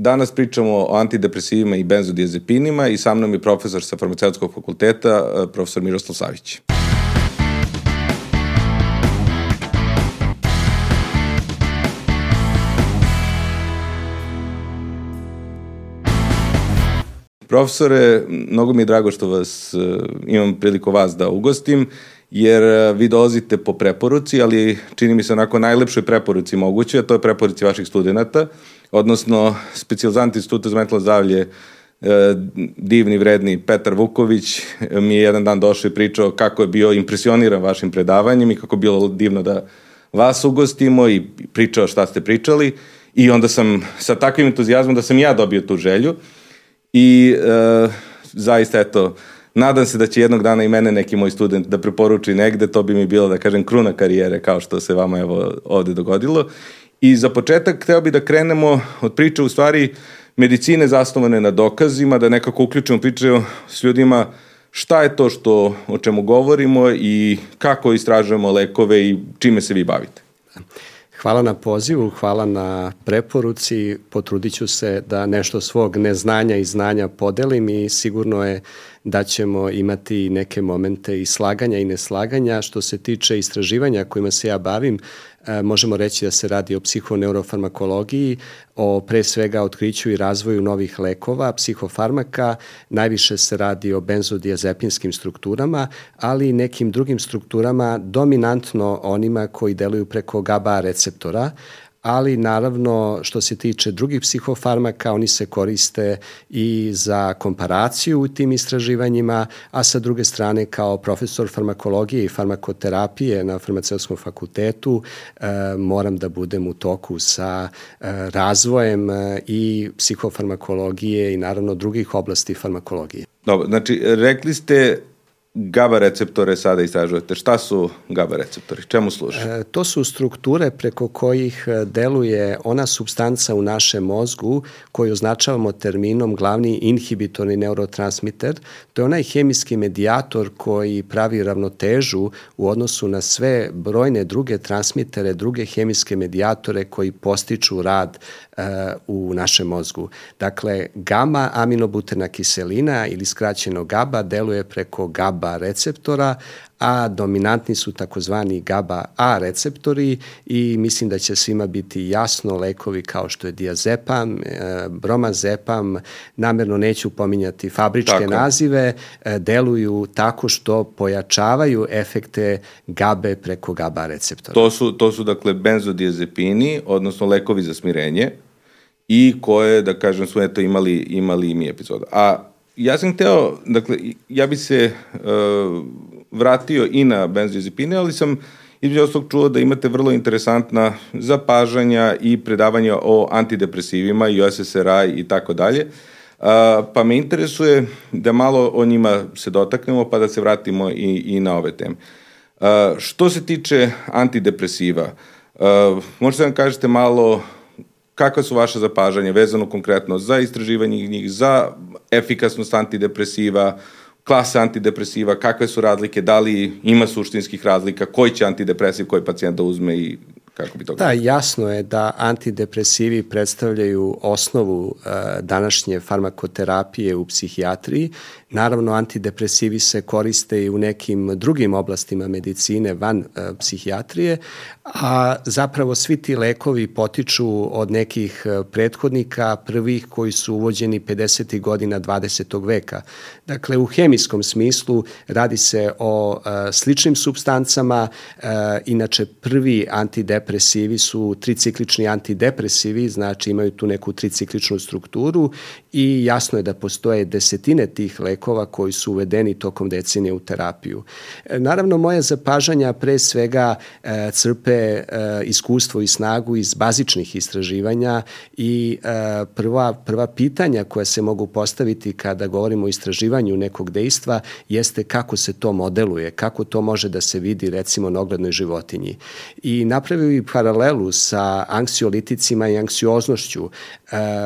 Danas pričamo o antidepresivima i benzodiazepinima i sa mnom je profesor sa farmaceutskog fakulteta, e, profesor Miroslav Savić. Profesore, mnogo mi je drago što vas e, imam priliku vas da ugostim, jer e, vi dolazite po preporuci, ali čini mi se onako najlepšoj preporuci moguće, a to je preporuci vaših studenta, odnosno specializant instituta za mentalno zdravlje e, divni, vredni Petar Vuković mi je jedan dan došao i pričao kako je bio impresioniran vašim predavanjem i kako je bilo divno da vas ugostimo i pričao šta ste pričali. I onda sam sa takvim entuzijazmom da sam ja dobio tu želju. I e, zaista eto nadam se da će jednog dana i mene neki moj student da preporuči negde, to bi mi bilo da kažem kruna karijere kao što se vama evo ovde dogodilo. I za početak hteo bi da krenemo od priče u stvari medicine zasnovane na dokazima, da nekako uključimo priče s ljudima šta je to što, o čemu govorimo i kako istražujemo lekove i čime se vi bavite. Hvala na pozivu, hvala na preporuci. Potrudit ću se da nešto svog neznanja i znanja podelim i sigurno je da ćemo imati neke momente i slaganja i neslaganja. Što se tiče istraživanja kojima se ja bavim, možemo reći da se radi o psihoneurofarmakologiji, o pre svega otkriću i razvoju novih lekova, psihofarmaka, najviše se radi o benzodiazepinskim strukturama, ali i nekim drugim strukturama, dominantno onima koji deluju preko GABA receptora, ali naravno što se tiče drugih psihofarmaka, oni se koriste i za komparaciju u tim istraživanjima, a sa druge strane kao profesor farmakologije i farmakoterapije na farmaceutskom fakultetu e, moram da budem u toku sa e, razvojem e, i psihofarmakologije i naravno drugih oblasti farmakologije. Dobro, znači rekli ste GABA receptore sada istražujete. Šta su GABA receptori? Čemu služe? To su strukture preko kojih e, deluje ona substanca u našem mozgu koju označavamo terminom glavni inhibitorni neurotransmiter. To je onaj hemijski medijator koji pravi ravnotežu u odnosu na sve brojne druge transmitere, druge hemijske medijatore koji postiču rad u našem mozgu. Dakle, gama aminobuterna kiselina ili skraćeno GABA deluje preko GABA receptora, a dominantni su takozvani GABA A receptori i mislim da će svima biti jasno lekovi kao što je diazepam, e, bromazepam, namerno neću pominjati fabričke tako. nazive, e, deluju tako što pojačavaju efekte GABE preko GABA receptora. To su, to su dakle benzodiazepini, odnosno lekovi za smirenje i koje, da kažem, su eto imali, imali i mi epizoda. A ja sam hteo, dakle, ja bi se uh, vratio i na benzodiazepine, ali sam između ostalog čuo da imate vrlo interesantna zapažanja i predavanja o antidepresivima i SSRI i tako dalje. Pa me interesuje da malo o njima se dotaknemo pa da se vratimo i, i na ove teme. Uh, što se tiče antidepresiva, uh, možete da nam kažete malo kakva su vaše zapažanja vezano konkretno za istraživanje njih, za efikasnost antidepresiva, klase antidepresiva, kakve su razlike, da li ima suštinskih razlika, koji će antidepresiv koji pacijent da uzme i kako bi to Da, jasno je da antidepresivi predstavljaju osnovu uh, današnje farmakoterapije u psihijatriji Naravno, antidepresivi se koriste i u nekim drugim oblastima medicine van e, psihijatrije, a zapravo svi ti lekovi potiču od nekih e, prethodnika, prvih koji su uvođeni 50. godina 20. veka. Dakle, u hemijskom smislu radi se o e, sličnim substancama, e, inače prvi antidepresivi su triciklični antidepresivi, znači imaju tu neku tricikličnu strukturu i jasno je da postoje desetine tih lekova lekova koji su uvedeni tokom decenije u terapiju. E, naravno, moje zapažanja pre svega e, crpe e, iskustvo i snagu iz bazičnih istraživanja i prva, prva pitanja koja se mogu postaviti kada govorimo o istraživanju nekog dejstva jeste kako se to modeluje, kako to može da se vidi recimo na oglednoj životinji. I napravio postoji paralelu sa anksioliticima i anksioznošću.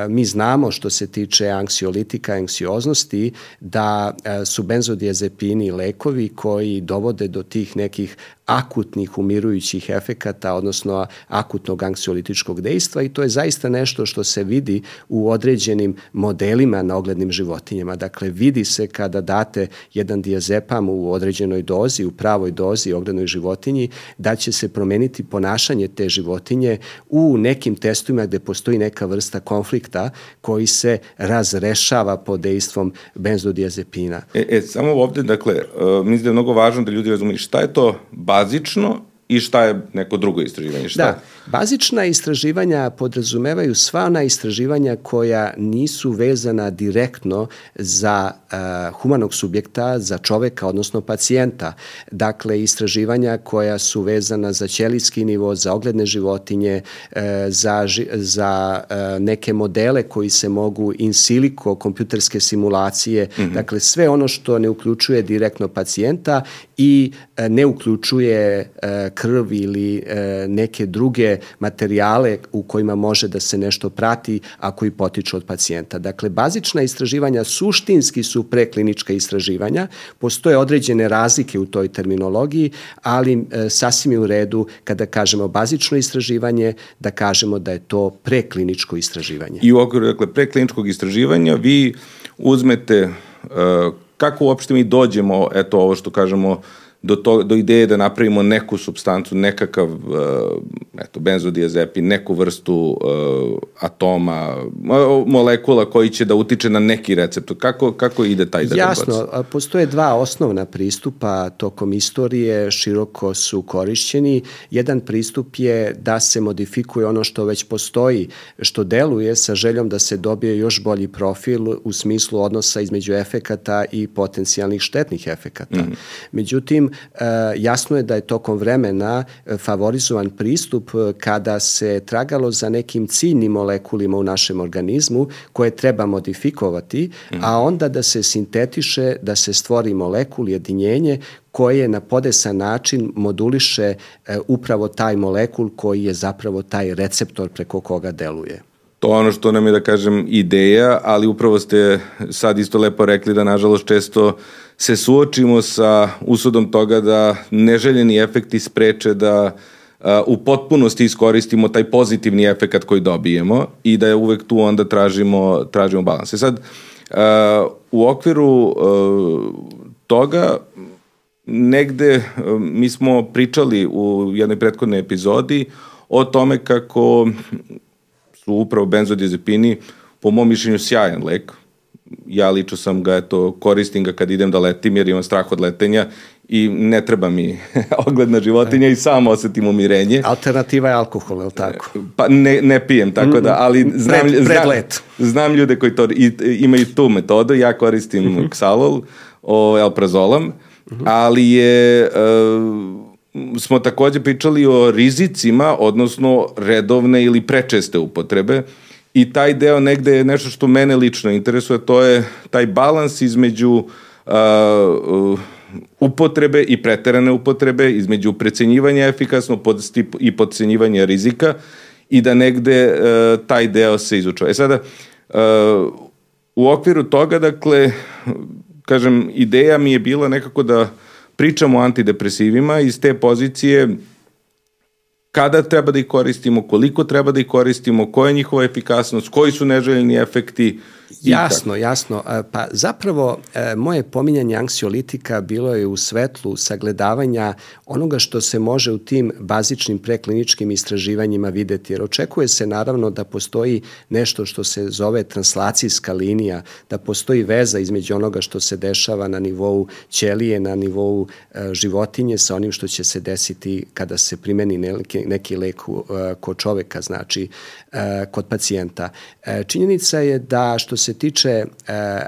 Mi znamo što se tiče anksiolitika i anksioznosti da e, su benzodiazepini lekovi koji dovode do tih nekih akutnih umirujućih efekata, odnosno akutnog anksiolitičkog dejstva i to je zaista nešto što se vidi u određenim modelima na oglednim životinjama. Dakle, vidi se kada date jedan diazepam u određenoj dozi, u pravoj dozi oglednoj životinji, da će se promeniti ponašanje te životinje u nekim testovima gde postoji neka vrsta konflikta koji se razrešava pod dejstvom benzodiazepina. E, e, samo ovde, dakle, uh, mislim da je mnogo važno da ljudi razumiju šta je to bazično i šta je neko drugo istraživanje? Šta? Da, bazična istraživanja podrazumevaju sva ona istraživanja koja nisu vezana direktno za uh, humanog subjekta, za čoveka, odnosno pacijenta. Dakle, istraživanja koja su vezana za ćelijski nivo, za ogledne životinje, uh, za, za uh, neke modele koji se mogu in silico, kompjuterske simulacije, mm -hmm. dakle, sve ono što ne uključuje direktno pacijenta i uh, ne uključuje uh, krv ili e, neke druge materijale u kojima može da se nešto prati, a koji potiču od pacijenta. Dakle, bazična istraživanja suštinski su preklinička istraživanja, postoje određene razlike u toj terminologiji, ali e, sasvim je u redu kada kažemo bazično istraživanje, da kažemo da je to prekliničko istraživanje. I u okviru dakle, prekliničkog istraživanja vi uzmete e, kako uopšte mi dođemo, eto ovo što kažemo, do, to, do ideje da napravimo neku substancu, nekakav uh, eto, benzodiazepin, neku vrstu uh, atoma, molekula koji će da utiče na neki recept. Kako, kako ide taj da Jasno, postoje dva osnovna pristupa tokom istorije, široko su korišćeni. Jedan pristup je da se modifikuje ono što već postoji, što deluje sa željom da se dobije još bolji profil u smislu odnosa između efekata i potencijalnih štetnih efekata. Mm -hmm. Međutim, jasno je da je tokom vremena e, favorizovan pristup e, kada se tragalo za nekim ciljnim molekulima u našem organizmu koje treba modifikovati, a mhm. onda da se sintetiše, da se stvori molekul, jedinjenje koje na podesan način moduliše upravo taj molekul koji je zapravo taj receptor preko koga deluje. To ono što nam je, da kažem, ideja, ali upravo ste sad isto lepo rekli da, nažalost, često se suočimo sa usudom toga da neželjeni efekti spreče da u potpunosti iskoristimo taj pozitivni efekat koji dobijemo i da je uvek tu onda tražimo, tražimo balans. E sad, u okviru toga negde mi smo pričali u jednoj prethodnoj epizodi o tome kako su upravo benzodiazepini po mom mišljenju sjajan lek. Ja lično sam ga, eto, koristim ga kad idem da letim jer imam strah od letenja i ne treba mi ogledna životinja i samo osetim umirenje. Alternativa je alkohol, je li tako? Pa ne, ne pijem, tako da, ali znam, pred, pred let. znam, znam ljude koji to, i, imaju tu metodu, ja koristim ksalol, o elprazolam, uh -huh. ali je... Uh, smo takođe pričali o rizicima, odnosno redovne ili prečeste upotrebe i taj deo negde je nešto što mene lično interesuje, to je taj balans između uh, upotrebe i preterane upotrebe, između precenjivanja efikasno i podcenjivanja rizika i da negde uh, taj deo se izučava. E sada, uh, u okviru toga, dakle, kažem, ideja mi je bila nekako da pričamo o antidepresivima iz te pozicije kada treba da ih koristimo, koliko treba da ih koristimo, koja je njihova efikasnost, koji su neželjeni efekti Jasno, jasno. E, pa zapravo e, moje pominjanje anksiolitika bilo je u svetlu sagledavanja onoga što se može u tim bazičnim prekliničkim istraživanjima videti. Jer očekuje se naravno da postoji nešto što se zove translacijska linija, da postoji veza između onoga što se dešava na nivou ćelije, na nivou e, životinje sa onim što će se desiti kada se primeni neki, neki lek kod čoveka, znači kod pacijenta. Činjenica je da što se tiče e,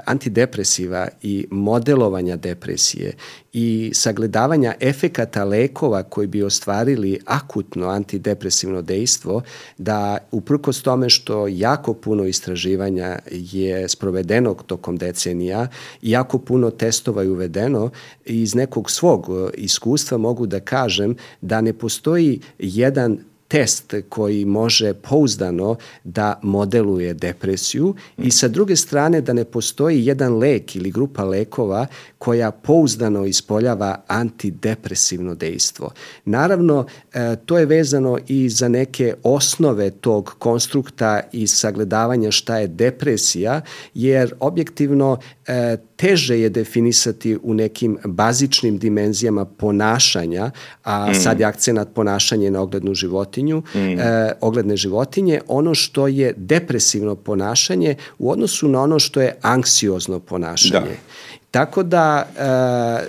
antidepresiva i modelovanja depresije i sagledavanja efekata lekova koji bi ostvarili akutno antidepresivno dejstvo, da uprkos tome što jako puno istraživanja je sprovedeno tokom decenija jako puno testova je uvedeno, iz nekog svog iskustva mogu da kažem da ne postoji jedan test koji može pouzdano da modeluje depresiju i sa druge strane da ne postoji jedan lek ili grupa lekova koja pouzdano ispoljava antidepresivno dejstvo. Naravno, e, to je vezano i za neke osnove tog konstrukta i sagledavanja šta je depresija, jer objektivno e, teže je definisati u nekim bazičnim dimenzijama ponašanja, a mm. sad je akcenat ponašanje na oglednu životinju, mm. e, ogledne životinje, ono što je depresivno ponašanje u odnosu na ono što je anksiozno ponašanje. Da. Tako da,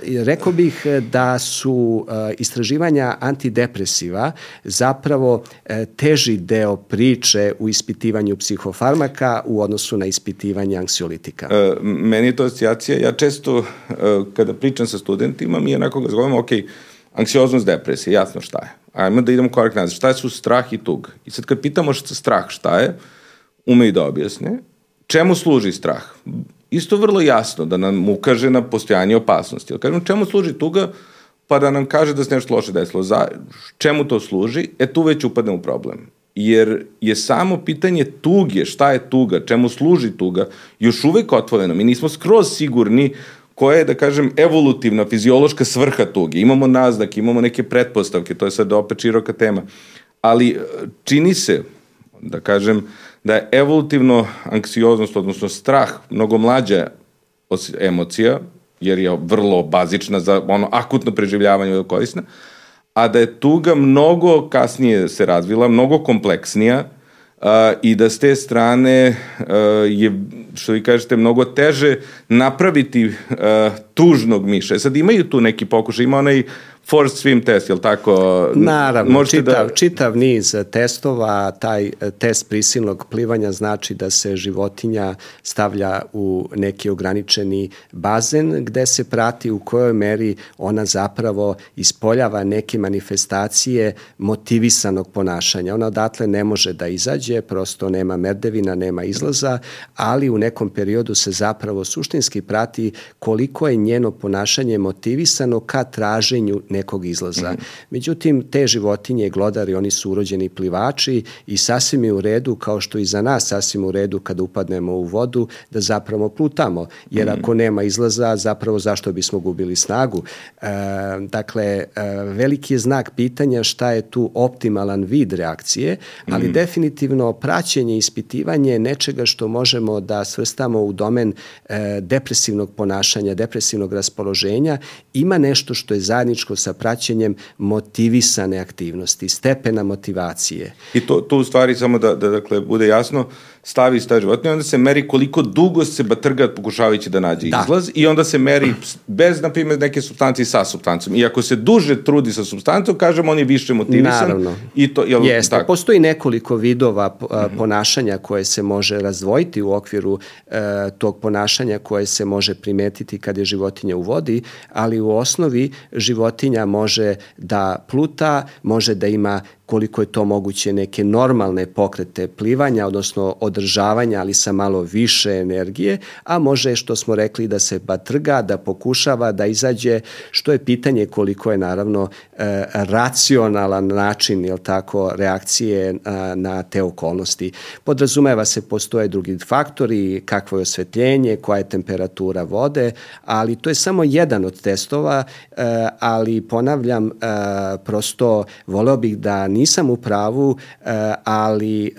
e, rekao bih da su e, istraživanja antidepresiva zapravo e, teži deo priče u ispitivanju psihofarmaka u odnosu na ispitivanje anksiolitika. E, meni je to asocijacija, ja često e, kada pričam sa studentima, mi onako ga zovemo, ok, anksioznost, depresija, jasno šta je. Ajmo da idemo korak nazad. Šta su strah i tug? I sad kad pitamo šta strah šta je, ume i da objasne. Čemu služi strah? Isto vrlo jasno da nam ukaže na postojanje opasnosti. Ali kažem, čemu služi tuga? Pa da nam kaže da se nešto loše desilo. Za, čemu to služi? E tu već upadne u problem. Jer je samo pitanje tuge, šta je tuga, čemu služi tuga, još uvek otvoreno. Mi nismo skroz sigurni koja je, da kažem, evolutivna, fiziološka svrha tuge. Imamo naznak, imamo neke pretpostavke, to je sad opet široka tema. Ali e, čini se, da kažem, da je evolutivno anksioznost, odnosno strah, mnogo mlađa emocija, jer je vrlo bazična za ono akutno preživljavanje korisna, a da je tuga mnogo kasnije se razvila, mnogo kompleksnija uh, i da s te strane uh, je, što vi kažete, mnogo teže napraviti uh, tužnog miša. E sad imaju tu neki pokušaj, ima onaj forced swim test, jel tako? Naravno, Možete čitav, da... čitav niz testova, taj test prisilnog plivanja znači da se životinja stavlja u neki ograničeni bazen gde se prati u kojoj meri ona zapravo ispoljava neke manifestacije motivisanog ponašanja. Ona odatle ne može da izađe, prosto nema merdevina, nema izlaza, ali u nekom periodu se zapravo suštinski prati koliko je njeno ponašanje motivisano ka traženju nekog izlaza. Mm -hmm. Međutim, te životinje, glodari, oni su urođeni plivači i sasvim je u redu, kao što i za nas sasvim u redu kada upadnemo u vodu, da zapravo plutamo. Jer mm -hmm. ako nema izlaza, zapravo zašto bismo gubili snagu? E, dakle, e, veliki je znak pitanja šta je tu optimalan vid reakcije, ali mm -hmm. definitivno praćenje i ispitivanje nečega što možemo da svrstamo u domen e, depresivnog ponašanja, depresivnog raspoloženja, ima nešto što je zajedničko sa praćenjem motivisane aktivnosti, stepena motivacije. I to, to u stvari samo da, da dakle, bude jasno, stavi stav životinje, onda se meri koliko dugo se batrga pokušavajući da nađe da. izlaz i onda se meri bez, na primjer, neke substancije sa substancom. I ako se duže trudi sa substancom, kažemo on je više motivisan. Naravno. I to, jel, Jeste, tako? postoji nekoliko vidova ponašanja koje se može razdvojiti u okviru e, tog ponašanja koje se može primetiti kad je životinja u vodi, ali u osnovi životinja može da pluta, može da ima koliko je to moguće neke normalne pokrete plivanja, odnosno održavanja, ali sa malo više energije, a može što smo rekli da se batrga, da pokušava da izađe, što je pitanje koliko je naravno e, racionalan način, jel tako, reakcije a, na te okolnosti. Podrazumeva se postoje drugi faktori, kakvo je osvetljenje, koja je temperatura vode, ali to je samo jedan od testova, e, ali ponavljam, e, prosto voleo bih da nisam u pravu, e, ali e,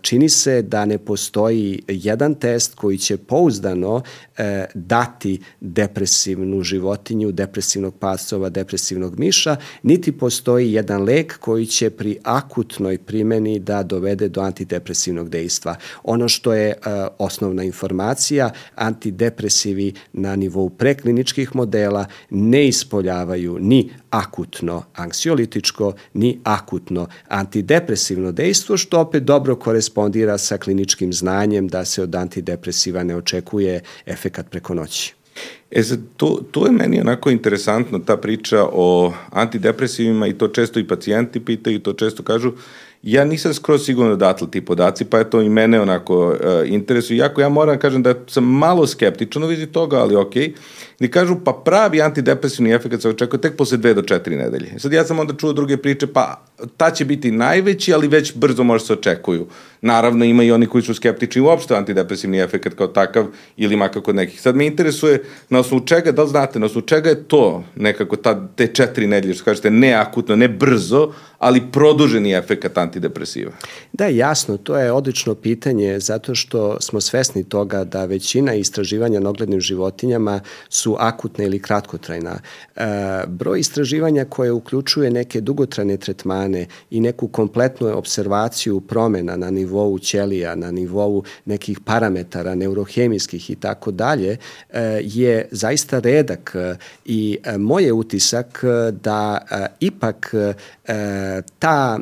čini se da ne postoji jedan test koji će pouzdano e, dati depresivnu životinju, depresivnog pasova, depresivnog miša, niti postoji jedan lek koji će pri akutnoj primeni da dovede do antidepresivnog dejstva. Ono što je osnovna informacija, antidepresivi na nivou prekliničkih modela ne ispoljavaju ni akutno anksiolitičko ni akutno antidepresivno dejstvo, što opet dobro korespondira sa kliničkim znanjem da se od antidepresiva ne očekuje efekat preko noći. E sad, to, to je meni onako interesantno, ta priča o antidepresivima i to često i pacijenti pitaju to često kažu, Ja nisam skroz sigurno da datle ti podaci, pa je to i mene onako uh, interesuje. Iako ja moram da kažem da sam malo skeptičan u vizi toga, ali okej. Okay. Kažu, pa pravi antidepresivni efekt se očekuje tek posle dve do četiri nedelje. Sad ja sam onda čuo druge priče, pa ta će biti najveći, ali već brzo može se očekuju. Naravno, ima i oni koji su skeptični uopšte antidepresivni efekt kao takav ili makar kod nekih. Sad me interesuje na osnovu čega, da li znate, na osnovu čega je to nekako ta, te četiri nedelje, što kažete, ne akutno, ne brzo, ali produženi efekt antidepresiva? Da, jasno, to je odlično pitanje zato što smo svesni toga da većina istraživanja na oglednim životinjama su akutna ili kratkotrajna. E, broj istraživanja koje uključuje neke dugotrajne tretmane i neku kompletnu observaciju promena na nivou ćelija, na nivou nekih parametara neurohemijskih i tako dalje, e, je zaista redak i e, moj je utisak da e, ipak ta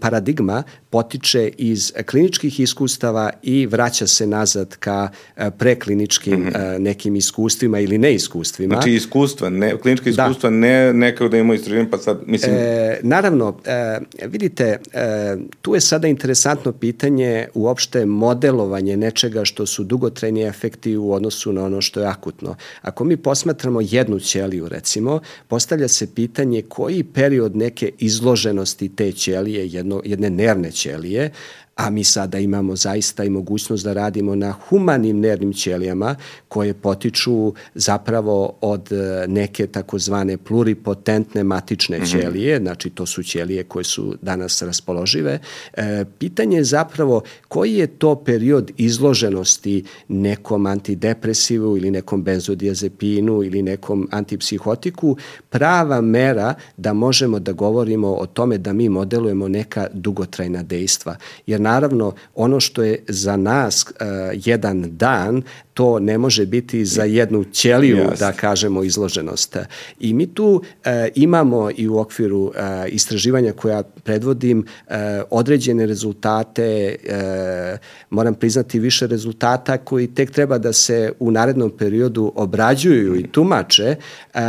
paradigma Paradigma potiče iz kliničkih iskustava i vraća se nazad ka e, prekliničkim mm -hmm. nekim iskustvima ili neiskustvima. Znači iskustva, ne, klinička da. iskustva, da. ne nekao da imamo istraživanje, pa sad, mislim... E, naravno, e, vidite, e, tu je sada interesantno pitanje uopšte modelovanje nečega što su dugotrajni efekti u odnosu na ono što je akutno. Ako mi posmatramo jednu ćeliju, recimo, postavlja se pitanje koji period neke izloženosti te ćelije, jedno, jedne nervne ćelije, čelije a mi sada imamo zaista i mogućnost da radimo na humanim nervnim ćelijama koje potiču zapravo od e, neke takozvane pluripotentne matične mm -hmm. ćelije, znači to su ćelije koje su danas raspoložive. E, pitanje je zapravo koji je to period izloženosti nekom antidepresivu ili nekom benzodiazepinu ili nekom antipsihotiku prava mera da možemo da govorimo o tome da mi modelujemo neka dugotrajna dejstva. Jer naravno ono što je za nas uh, jedan dan to ne može biti za jednu ćeliju, Just. da kažemo, izloženost. I mi tu e, imamo i u okviru e, istraživanja koja predvodim e, određene rezultate, e, moram priznati više rezultata koji tek treba da se u narednom periodu obrađuju i tumače. E,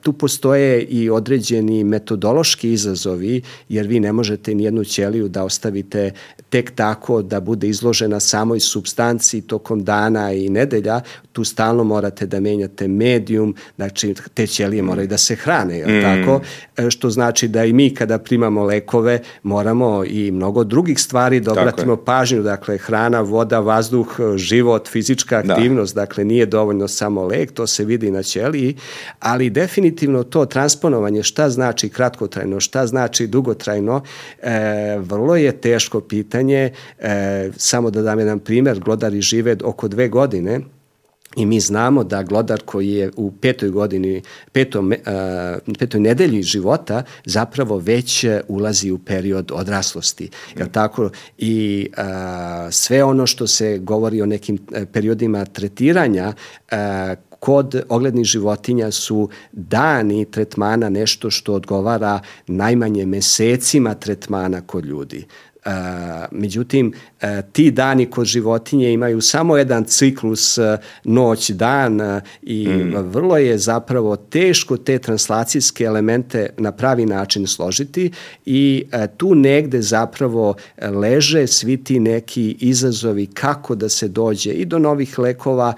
tu postoje i određeni metodološki izazovi, jer vi ne možete ni jednu ćeliju da ostavite tek tako da bude izložena samoj substanciji tokom dana i nedelja tu stalno morate da menjate medijum, znači te ćelije moraju da se hrane, mm. tako? E, što znači da i mi kada primamo lekove moramo i mnogo drugih stvari da obratimo pažnju, dakle hrana, voda, vazduh, život, fizička da. aktivnost, da. dakle nije dovoljno samo lek, to se vidi na ćeliji, ali definitivno to transponovanje šta znači kratkotrajno, šta znači dugotrajno, e, vrlo je teško pitanje, e, samo da dam jedan primer, glodari žive oko dve godine, I mi znamo da glodar koji je u petoj godini, petom, uh, petoj nedelji života zapravo već ulazi u period odraslosti. Mm. tako? I uh, sve ono što se govori o nekim periodima tretiranja uh, kod oglednih životinja su dani tretmana nešto što odgovara najmanje mesecima tretmana kod ljudi. Međutim, ti dani kod životinje imaju samo jedan ciklus e, noć-dan e, i mm. vrlo je zapravo teško te translacijske elemente na pravi način složiti i tu negde zapravo leže svi ti neki izazovi kako da se dođe i do novih lekova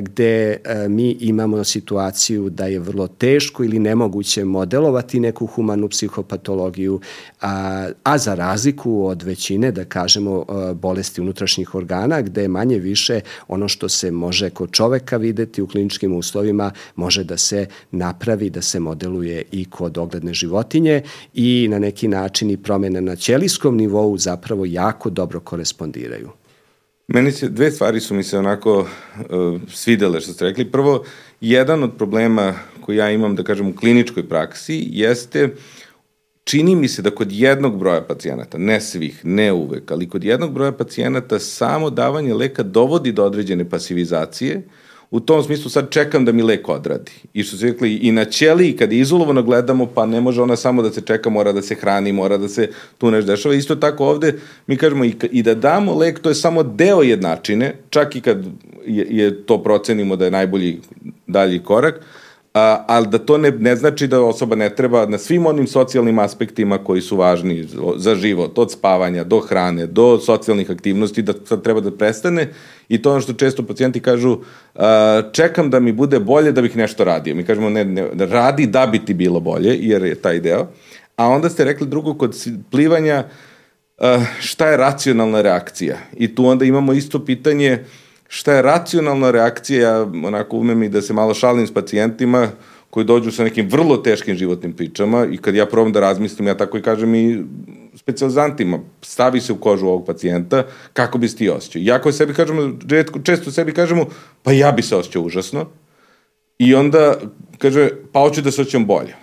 gde mi imamo situaciju da je vrlo teško ili nemoguće modelovati neku humanu psihopatologiju, a, a za razliku od većine, da kažemo, bolesti unutrašnjih organa, gde je manje više ono što se može kod čoveka videti u kliničkim uslovima može da se napravi, da se modeluje i kod ogledne životinje i na neki način i promene na ćelijskom nivou zapravo jako dobro korespondiraju. Meni se, dve stvari su mi se onako uh, svidele što ste rekli. Prvo, jedan od problema koji ja imam, da kažem, u kliničkoj praksi jeste uh, čini mi se da kod jednog broja pacijenata, ne svih, ne uvek, ali kod jednog broja pacijenata samo davanje leka dovodi do određene pasivizacije, u tom smislu sad čekam da mi lek odradi. I što su rekli, i na ćeliji kad izolovano gledamo, pa ne može ona samo da se čeka, mora da se hrani, mora da se tu nešto dešava. Isto tako ovde mi kažemo i, i da damo lek, to je samo deo jednačine, čak i kad je, je to procenimo da je najbolji dalji korak, a, ali da to ne, ne znači da osoba ne treba na svim onim socijalnim aspektima koji su važni za život, od spavanja do hrane, do socijalnih aktivnosti, da sad treba da prestane i to ono što često pacijenti kažu, a, čekam da mi bude bolje da bih nešto radio. Mi kažemo ne, ne, radi da bi ti bilo bolje, jer je taj deo. A onda ste rekli drugo, kod plivanja, šta je racionalna reakcija? I tu onda imamo isto pitanje, šta je racionalna reakcija, ja onako umem i da se malo šalim s pacijentima koji dođu sa nekim vrlo teškim životnim pričama i kad ja probam da razmislim, ja tako i kažem i specializantima, stavi se u kožu ovog pacijenta, kako bi se ti osjećao. I ako sebi kažemo, često sebi kažemo, pa ja bi se osjećao užasno, i onda kaže, pa hoću da se osjećam bolje.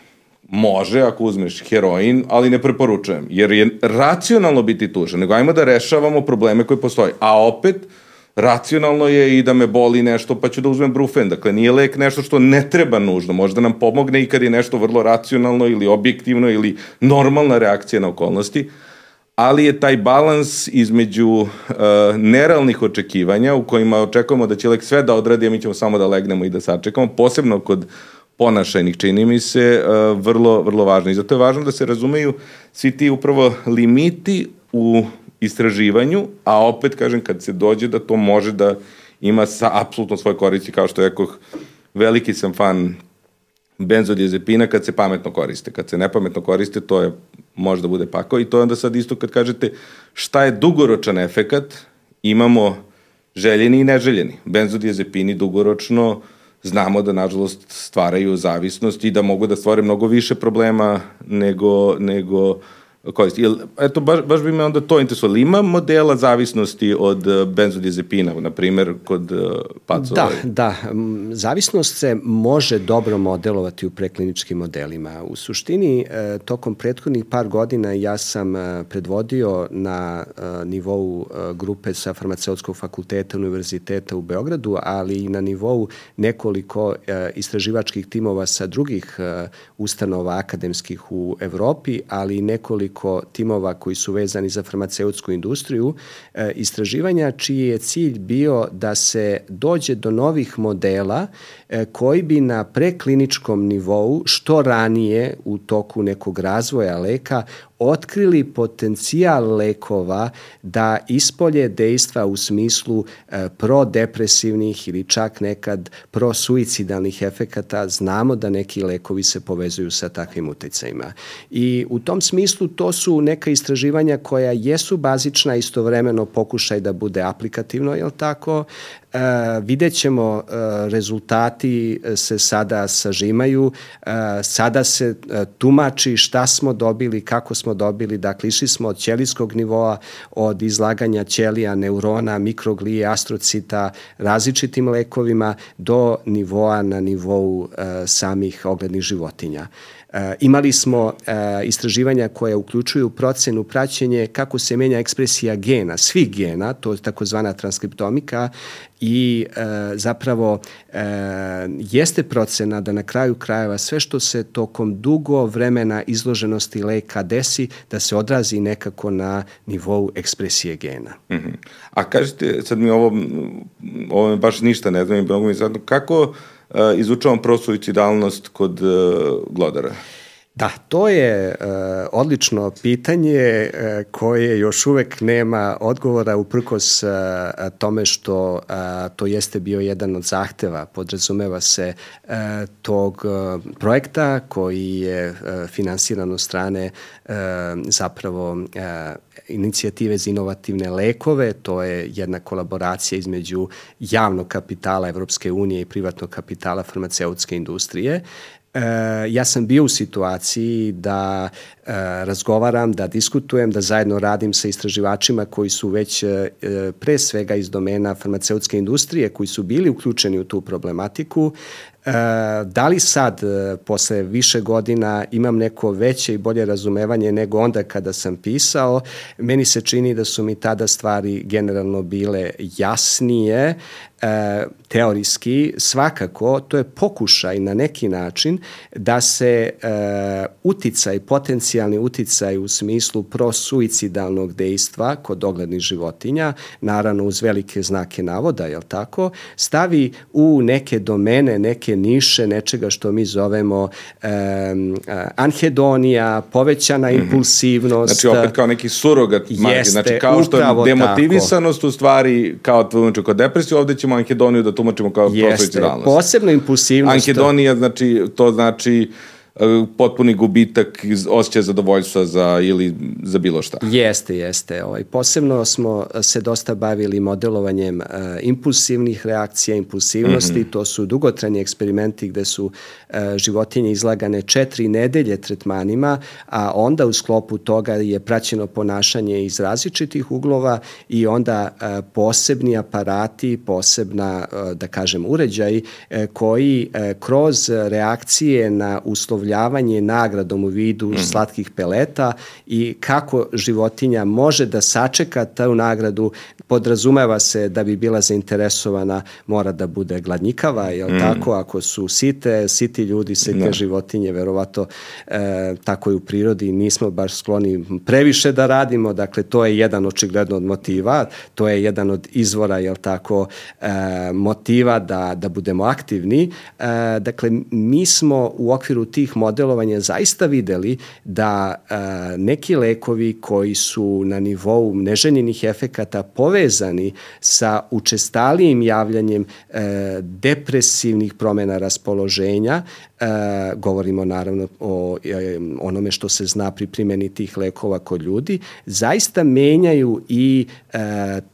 Može ako uzmeš heroin, ali ne preporučujem, jer je racionalno biti tužan, nego ajmo da rešavamo probleme koje postoje. A opet, racionalno je i da me boli nešto, pa ću da uzmem brufen. Dakle, nije lek nešto što ne treba nužno. Možda nam pomogne i kad je nešto vrlo racionalno ili objektivno ili normalna reakcija na okolnosti, ali je taj balans između uh, nerealnih očekivanja u kojima očekujemo da će lek sve da odradi, a mi ćemo samo da legnemo i da sačekamo, posebno kod ponašajnih, čini mi se, uh, vrlo, vrlo važno. I zato je važno da se razumeju svi ti upravo limiti u istraživanju, a opet, kažem, kad se dođe da to može da ima sa apsolutno svoje koristi, kao što rekoh, veliki sam fan benzodiazepina kad se pametno koriste. Kad se nepametno koriste, to je, može da bude pakao i to je onda sad isto kad kažete šta je dugoročan efekat, imamo željeni i neželjeni. Benzodiazepini dugoročno znamo da nažalost stvaraju zavisnost i da mogu da stvore mnogo više problema nego, nego koristi. Jel, eto, baš, baš bi me onda to interesovalo. Ima modela zavisnosti od eh, benzodiazepina, na primer, kod uh, pacova? Da, da. Zavisnost se može dobro modelovati u prekliničkim modelima. U suštini, eh, tokom prethodnih par godina ja sam predvodio na nivou grupe sa farmaceutskog fakulteta Univerziteta u Beogradu, ali i na nivou nekoliko istraživačkih timova sa drugih ustanova akademskih u Evropi, ali i nekoliko nekoliko timova koji su vezani za farmaceutsku industriju, e, istraživanja čiji je cilj bio da se dođe do novih modela e, koji bi na prekliničkom nivou što ranije u toku nekog razvoja leka otkrili potencijal lekova da ispolje dejstva u smislu e, prodepresivnih ili čak nekad prosuicidalnih efekata. Znamo da neki lekovi se povezuju sa takvim uticajima. I u tom smislu to su neka istraživanja koja jesu bazična, istovremeno pokušaj da bude aplikativno, je li tako? E, vidjet ćemo e, rezultati se sada sažimaju, e, sada se e, tumači šta smo dobili, kako smo dobili, dakle išli smo od ćelijskog nivoa, od izlaganja ćelija, neurona, mikroglije, astrocita, različitim lekovima do nivoa na nivou e, samih oglednih životinja. E, imali smo e, istraživanja koje uključuju procenu praćenje kako se menja ekspresija gena, svih gena, to je takozvana transkriptomika i e, zapravo jeste procena da na kraju krajeva sve što se tokom dugo vremena izloženosti leka desi, da se odrazi nekako na nivou ekspresije gena. Mm -hmm. A kažete, sad mi ovo, ovo baš ništa ne znam, mnogo mi kako izučavam prosuicidalnost kod uh, glodara? Da, to je uh, odlično pitanje uh, koje još uvek nema odgovora uprkos uh, tome što uh, to jeste bio jedan od zahteva, podrazumeva se uh, tog uh, projekta koji je uh, finansiran od strane uh, zapravo uh, inicijative za inovativne lekove, to je jedna kolaboracija između javnog kapitala Evropske unije i privatnog kapitala farmaceutske industrije ja sam bio u situaciji da e, razgovaram, da diskutujem, da zajedno radim sa istraživačima koji su već e, pre svega iz domena farmaceutske industrije, koji su bili uključeni u tu problematiku, E, da li sad, e, posle više godina, imam neko veće i bolje razumevanje nego onda kada sam pisao? Meni se čini da su mi tada stvari generalno bile jasnije, teorijski, svakako, to je pokušaj na neki način da se uticaj, potencijalni uticaj u smislu prosuicidalnog dejstva kod oglednih životinja, naravno uz velike znake navoda, jel tako, stavi u neke domene, neke niše, nečega što mi zovemo e, anhedonija, povećana mm -hmm. impulsivnost. Znači opet kao neki surogat jeste, znači kao što je demotivisanost tako. u stvari kao tumačimo kod depresiju, ovde ćemo anhedoniju da tumačimo kao jeste, posebno impulsivnost. Anhedonija znači, to znači potpuni gubitak osjećaja zadovoljstva za, ili za bilo šta. Jeste, jeste. Ovaj, posebno smo se dosta bavili modelovanjem uh, impulsivnih reakcija, impulsivnosti. Mm -hmm. To su dugotrajni eksperimenti gde su uh, životinje izlagane četiri nedelje tretmanima, a onda u sklopu toga je praćeno ponašanje iz različitih uglova i onda uh, posebni aparati, posebna, uh, da kažem, uređaj uh, koji uh, kroz reakcije na uslov uslovljavanje nagradom u vidu mm. slatkih peleta i kako životinja može da sačeka tu nagradu, podrazumeva se da bi bila zainteresovana, mora da bude gladnjikava, jel mm. tako? Ako su site, siti ljudi, site no. Da. životinje, verovato e, tako i u prirodi, nismo baš skloni previše da radimo, dakle to je jedan očigledno od motiva, to je jedan od izvora, jel tako, e, motiva da, da budemo aktivni. E, dakle, mi smo u okviru tih modelovanja zaista videli da a, neki lekovi koji su na nivou neželjenih efekata povezani sa učestalijim javljanjem e, depresivnih promena raspoloženja, E, govorimo naravno o e, onome što se zna pri primjeni tih lekova kod ljudi, zaista menjaju i e,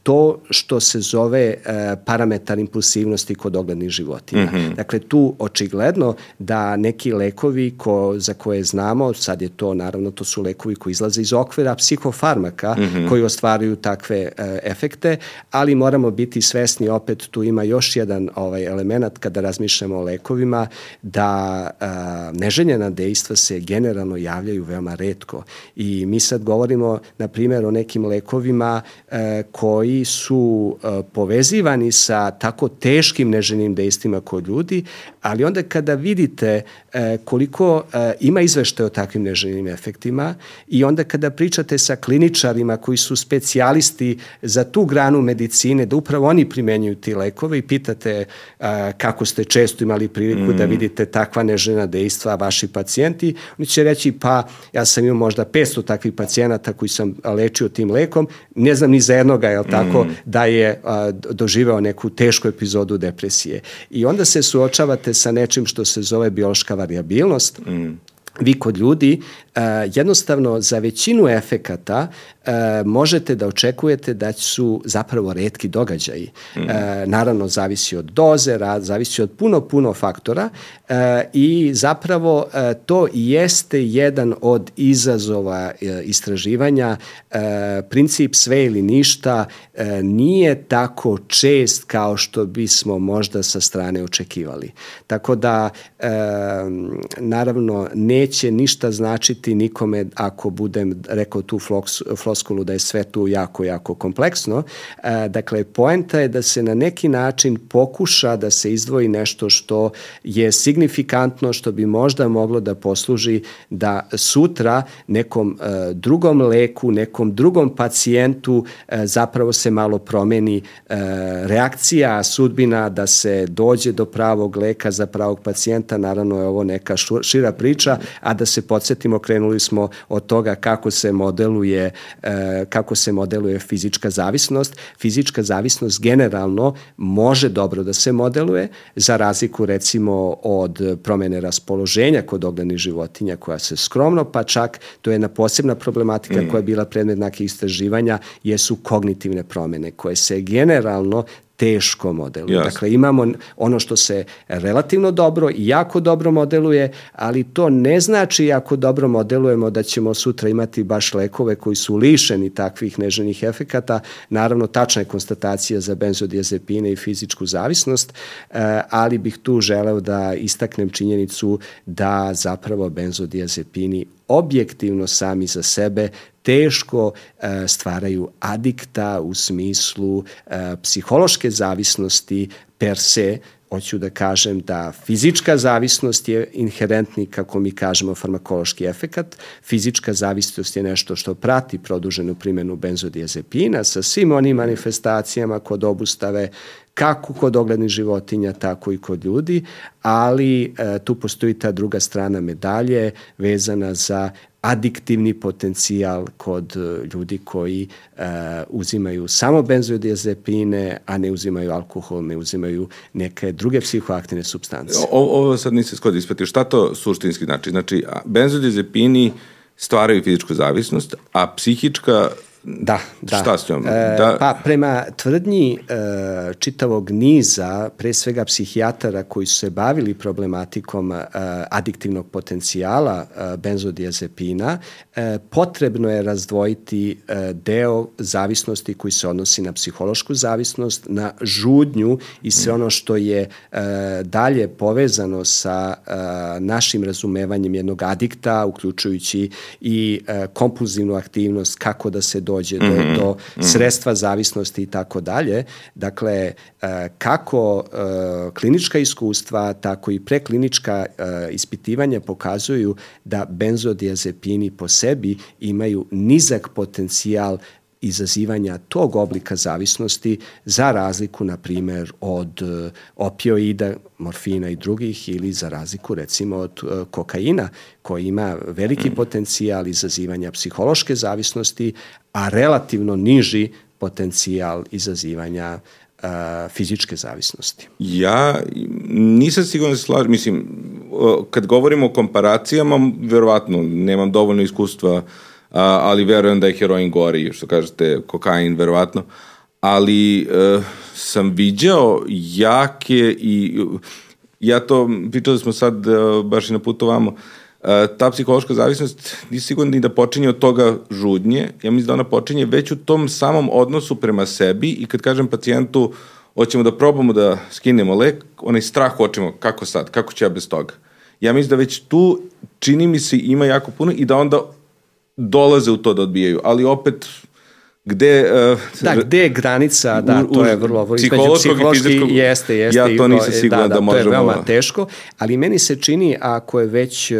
to što se zove e, parametar impulsivnosti kod oglednih životinja. Mm -hmm. Dakle, tu očigledno da neki lekovi ko, za koje znamo, sad je to naravno, to su lekovi koji izlaze iz okvira psihofarmaka mm -hmm. koji ostvaruju takve e, efekte, ali moramo biti svesni, opet tu ima još jedan ovaj element kada razmišljamo o lekovima, da a, neželjena dejstva se generalno javljaju veoma redko i mi sad govorimo na primjer o nekim lekovima a, e, koji su a, e, povezivani sa tako teškim neželjenim dejstvima kod ljudi, ali onda kada vidite e, koliko a, ima izveštaje o takvim neželjenim efektima i onda kada pričate sa kliničarima koji su specijalisti za tu granu medicine, da upravo oni primenjuju ti lekove i pitate a, kako ste često imali priliku da mm. da vidite takva neželjena dejstva vaši pacijenti, oni će reći pa ja sam imao možda 500 takvih pacijenata koji sam lečio tim lekom, ne znam ni za jednoga, jel tako, mm. da je a, doživeo neku tešku epizodu depresije. I onda se suočavate sa nečim što se zove biološka variabilnost, mm. Vi kod ljudi jednostavno za većinu efekata možete da očekujete da su zapravo redki događaji. Mm. Naravno, zavisi od doze, zavisi od puno, puno faktora i zapravo to jeste jedan od izazova e, istraživanja. Princip sve ili ništa nije tako čest kao što bismo možda sa strane očekivali. Tako da, naravno, neće ništa značiti verujati nikome ako budem rekao tu floskulu da je sve tu jako, jako kompleksno. E, dakle, poenta je da se na neki način pokuša da se izdvoji nešto što je signifikantno, što bi možda moglo da posluži da sutra nekom e, drugom leku, nekom drugom pacijentu e, zapravo se malo promeni reakcija, sudbina da se dođe do pravog leka za pravog pacijenta, naravno je ovo neka šira priča, a da se podsjetimo krenuli smo od toga kako se modeluje e, kako se modeluje fizička zavisnost. Fizička zavisnost generalno može dobro da se modeluje za razliku recimo od promene raspoloženja kod oglednih životinja koja se skromno, pa čak to je jedna posebna problematika mm. koja je bila predmet nekih istraživanja, jesu kognitivne promene koje se generalno teško modeluje. Yes. Dakle, imamo ono što se relativno dobro i jako dobro modeluje, ali to ne znači jako dobro modelujemo da ćemo sutra imati baš lekove koji su lišeni takvih neželjnih efekata. Naravno, tačna je konstatacija za benzodiazepine i fizičku zavisnost, eh, ali bih tu želeo da istaknem činjenicu da zapravo benzodiazepini objektivno sami za sebe teško e, stvaraju adikta u smislu e, psihološke zavisnosti per se, hoću da kažem da fizička zavisnost je inherentni, kako mi kažemo, farmakološki efekat. Fizička zavisnost je nešto što prati produženu primjenu benzodiazepina sa svim onim manifestacijama kod obustave kako kod oglednih životinja, tako i kod ljudi, ali e, tu postoji ta druga strana medalje vezana za adiktivni potencijal kod e, ljudi koji e, uzimaju samo benzodiazepine, a ne uzimaju alkohol, ne uzimaju neke druge psihoaktivne substance. O, ovo sad nisi skod ispratio. Šta to suštinski znači? Znači, benzodiazepini stvaraju fizičku zavisnost, a psihička Da, da. Šta s njom? E, da. Pa prema tvrdnji e, čitavog niza, pre svega psihijatara koji su se bavili problematikom e, adiktivnog potencijala e, benzodiazepina, e, potrebno je razdvojiti e, deo zavisnosti koji se odnosi na psihološku zavisnost, na žudnju i sve ono što je e, dalje povezano sa e, našim razumevanjem jednog adikta, uključujući i e, kompulzivnu aktivnost, kako da se do dođe do, mm -hmm. do sredstva zavisnosti i tako dalje. Dakle, e, kako e, klinička iskustva, tako i preklinička e, ispitivanja pokazuju da benzodiazepini po sebi imaju nizak potencijal izazivanja tog oblika zavisnosti za razliku, na primer, od opioida, morfina i drugih ili za razliku, recimo, od kokaina koji ima veliki potencijal izazivanja psihološke zavisnosti, a relativno niži potencijal izazivanja uh, fizičke zavisnosti. Ja nisam siguran da se slažem, mislim, kad govorimo o komparacijama, verovatno nemam dovoljno iskustva, ali verujem da je heroin gori, što kažete, kokain, verovatno, ali uh, sam viđao jake i ja to, pričali smo sad uh, baš i na putu vamo, uh, E, ta psihološka zavisnost nisi sigurno ni da počinje od toga žudnje, ja mislim da ona počinje već u tom samom odnosu prema sebi i kad kažem pacijentu hoćemo da probamo da skinemo lek, onaj strah hoćemo, kako sad, kako će ja bez toga. Ja mislim da već tu čini mi se ima jako puno i da onda dolaze u to da odbijaju, ali opet gde... Uh, da, gde je granica, da, u, to je vrlo... psihološkog i fizičkog, jeste, jeste. Ja to nisam siguran da, da, da možemo... To je veoma teško, ali meni se čini, ako je već uh,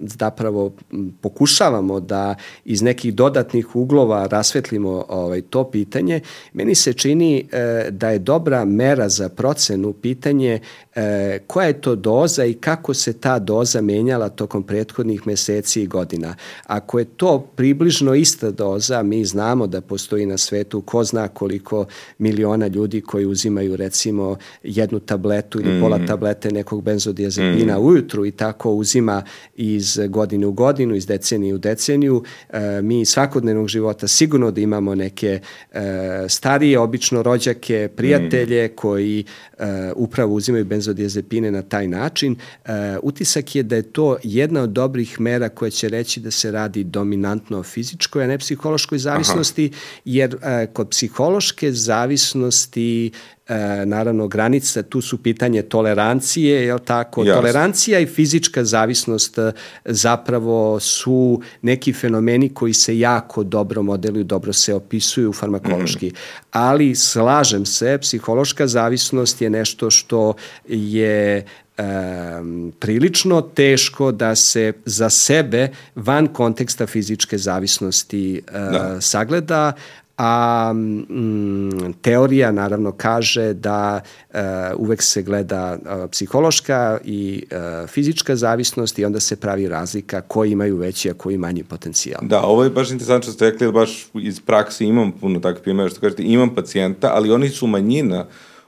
zapravo pokušavamo da iz nekih dodatnih uglova rasvetlimo ovaj, to pitanje, meni se čini uh, da je dobra mera za procenu pitanje uh, koja je to doza i kako se ta doza menjala tokom prethodnih meseci i godina. Ako je to približno ista doza, mi znamo da da postoji na svetu ko zna koliko miliona ljudi koji uzimaju recimo jednu tabletu ili mm. pola tablete nekog benzodiazepina mm. ujutru i tako uzima iz godine u godinu, iz decenije u deceniju. E, mi svakodnevnog života sigurno da imamo neke e, starije, obično rođake, prijatelje mm. koji e, upravo uzimaju benzodiazepine na taj način. E, utisak je da je to jedna od dobrih mera koja će reći da se radi dominantno o fizičkoj, a ne psihološkoj zavisnosti, jer e, kod psihološke zavisnosti e, naravno granica, tu su pitanje tolerancije, je tako? Yes. Tolerancija i fizička zavisnost e, zapravo su neki fenomeni koji se jako dobro modeluju, dobro se opisuju farmakološki. Mm. Ali slažem se, psihološka zavisnost je nešto što je um, prilično teško da se za sebe van konteksta fizičke zavisnosti uh, da. sagleda, a mm, teorija naravno kaže da uh, uvek se gleda uh, psihološka i uh, fizička zavisnost i onda se pravi razlika koji imaju veći, a koji manji potencijal. Da, ovo je baš interesantno što ste rekli, da baš iz praksi imam puno takvih primjera, što kažete, imam pacijenta, ali oni su manjina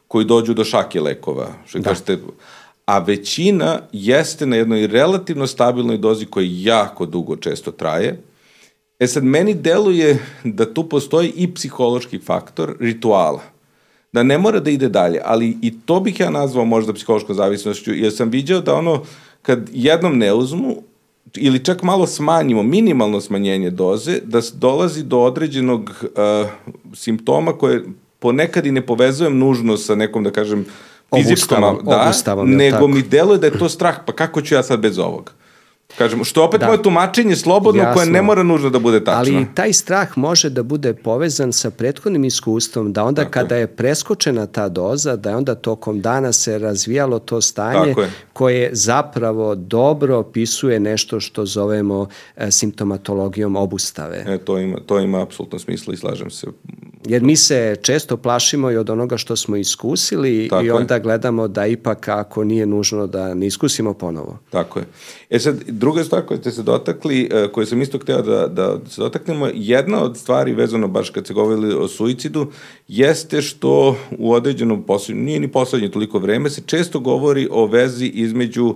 koji dođu do šake lekova, što da. kažete, a većina jeste na jednoj relativno stabilnoj dozi koja jako dugo često traje. E sad, meni deluje da tu postoji i psihološki faktor rituala. Da ne mora da ide dalje, ali i to bih ja nazvao možda psihološkom zavisnošću, jer sam viđao da ono, kad jednom ne uzmu, ili čak malo smanjimo, minimalno smanjenje doze, da dolazi do određenog uh, simptoma koje ponekad i ne povezujem nužno sa nekom, da kažem, fizičkom, obustavom, da, obustavom, nego mi deluje da je to strah, pa kako ću ja sad bez ovoga? Kažemo, što opet da. moje tumačenje slobodno Jasno. koje ne mora nužno da bude tačno. Ali taj strah može da bude povezan sa prethodnim iskustvom, da onda Tako kada je. je preskočena ta doza, da je onda tokom dana se razvijalo to stanje koje zapravo dobro opisuje nešto što zovemo e, simptomatologijom obustave. E, to ima, to ima apsolutno smisla i slažem se. Jer mi se često plašimo i od onoga što smo iskusili Tako i onda je. gledamo da ipak ako nije nužno da ne iskusimo ponovo. Tako je. E sad, druga stvar koja ste se dotakli, e, koju sam isto hteo da, da se dotaknemo, jedna od stvari vezano baš kad se govorili o suicidu, jeste što u određenom poslednju, nije ni poslednje toliko vreme, se često govori o vezi između uh,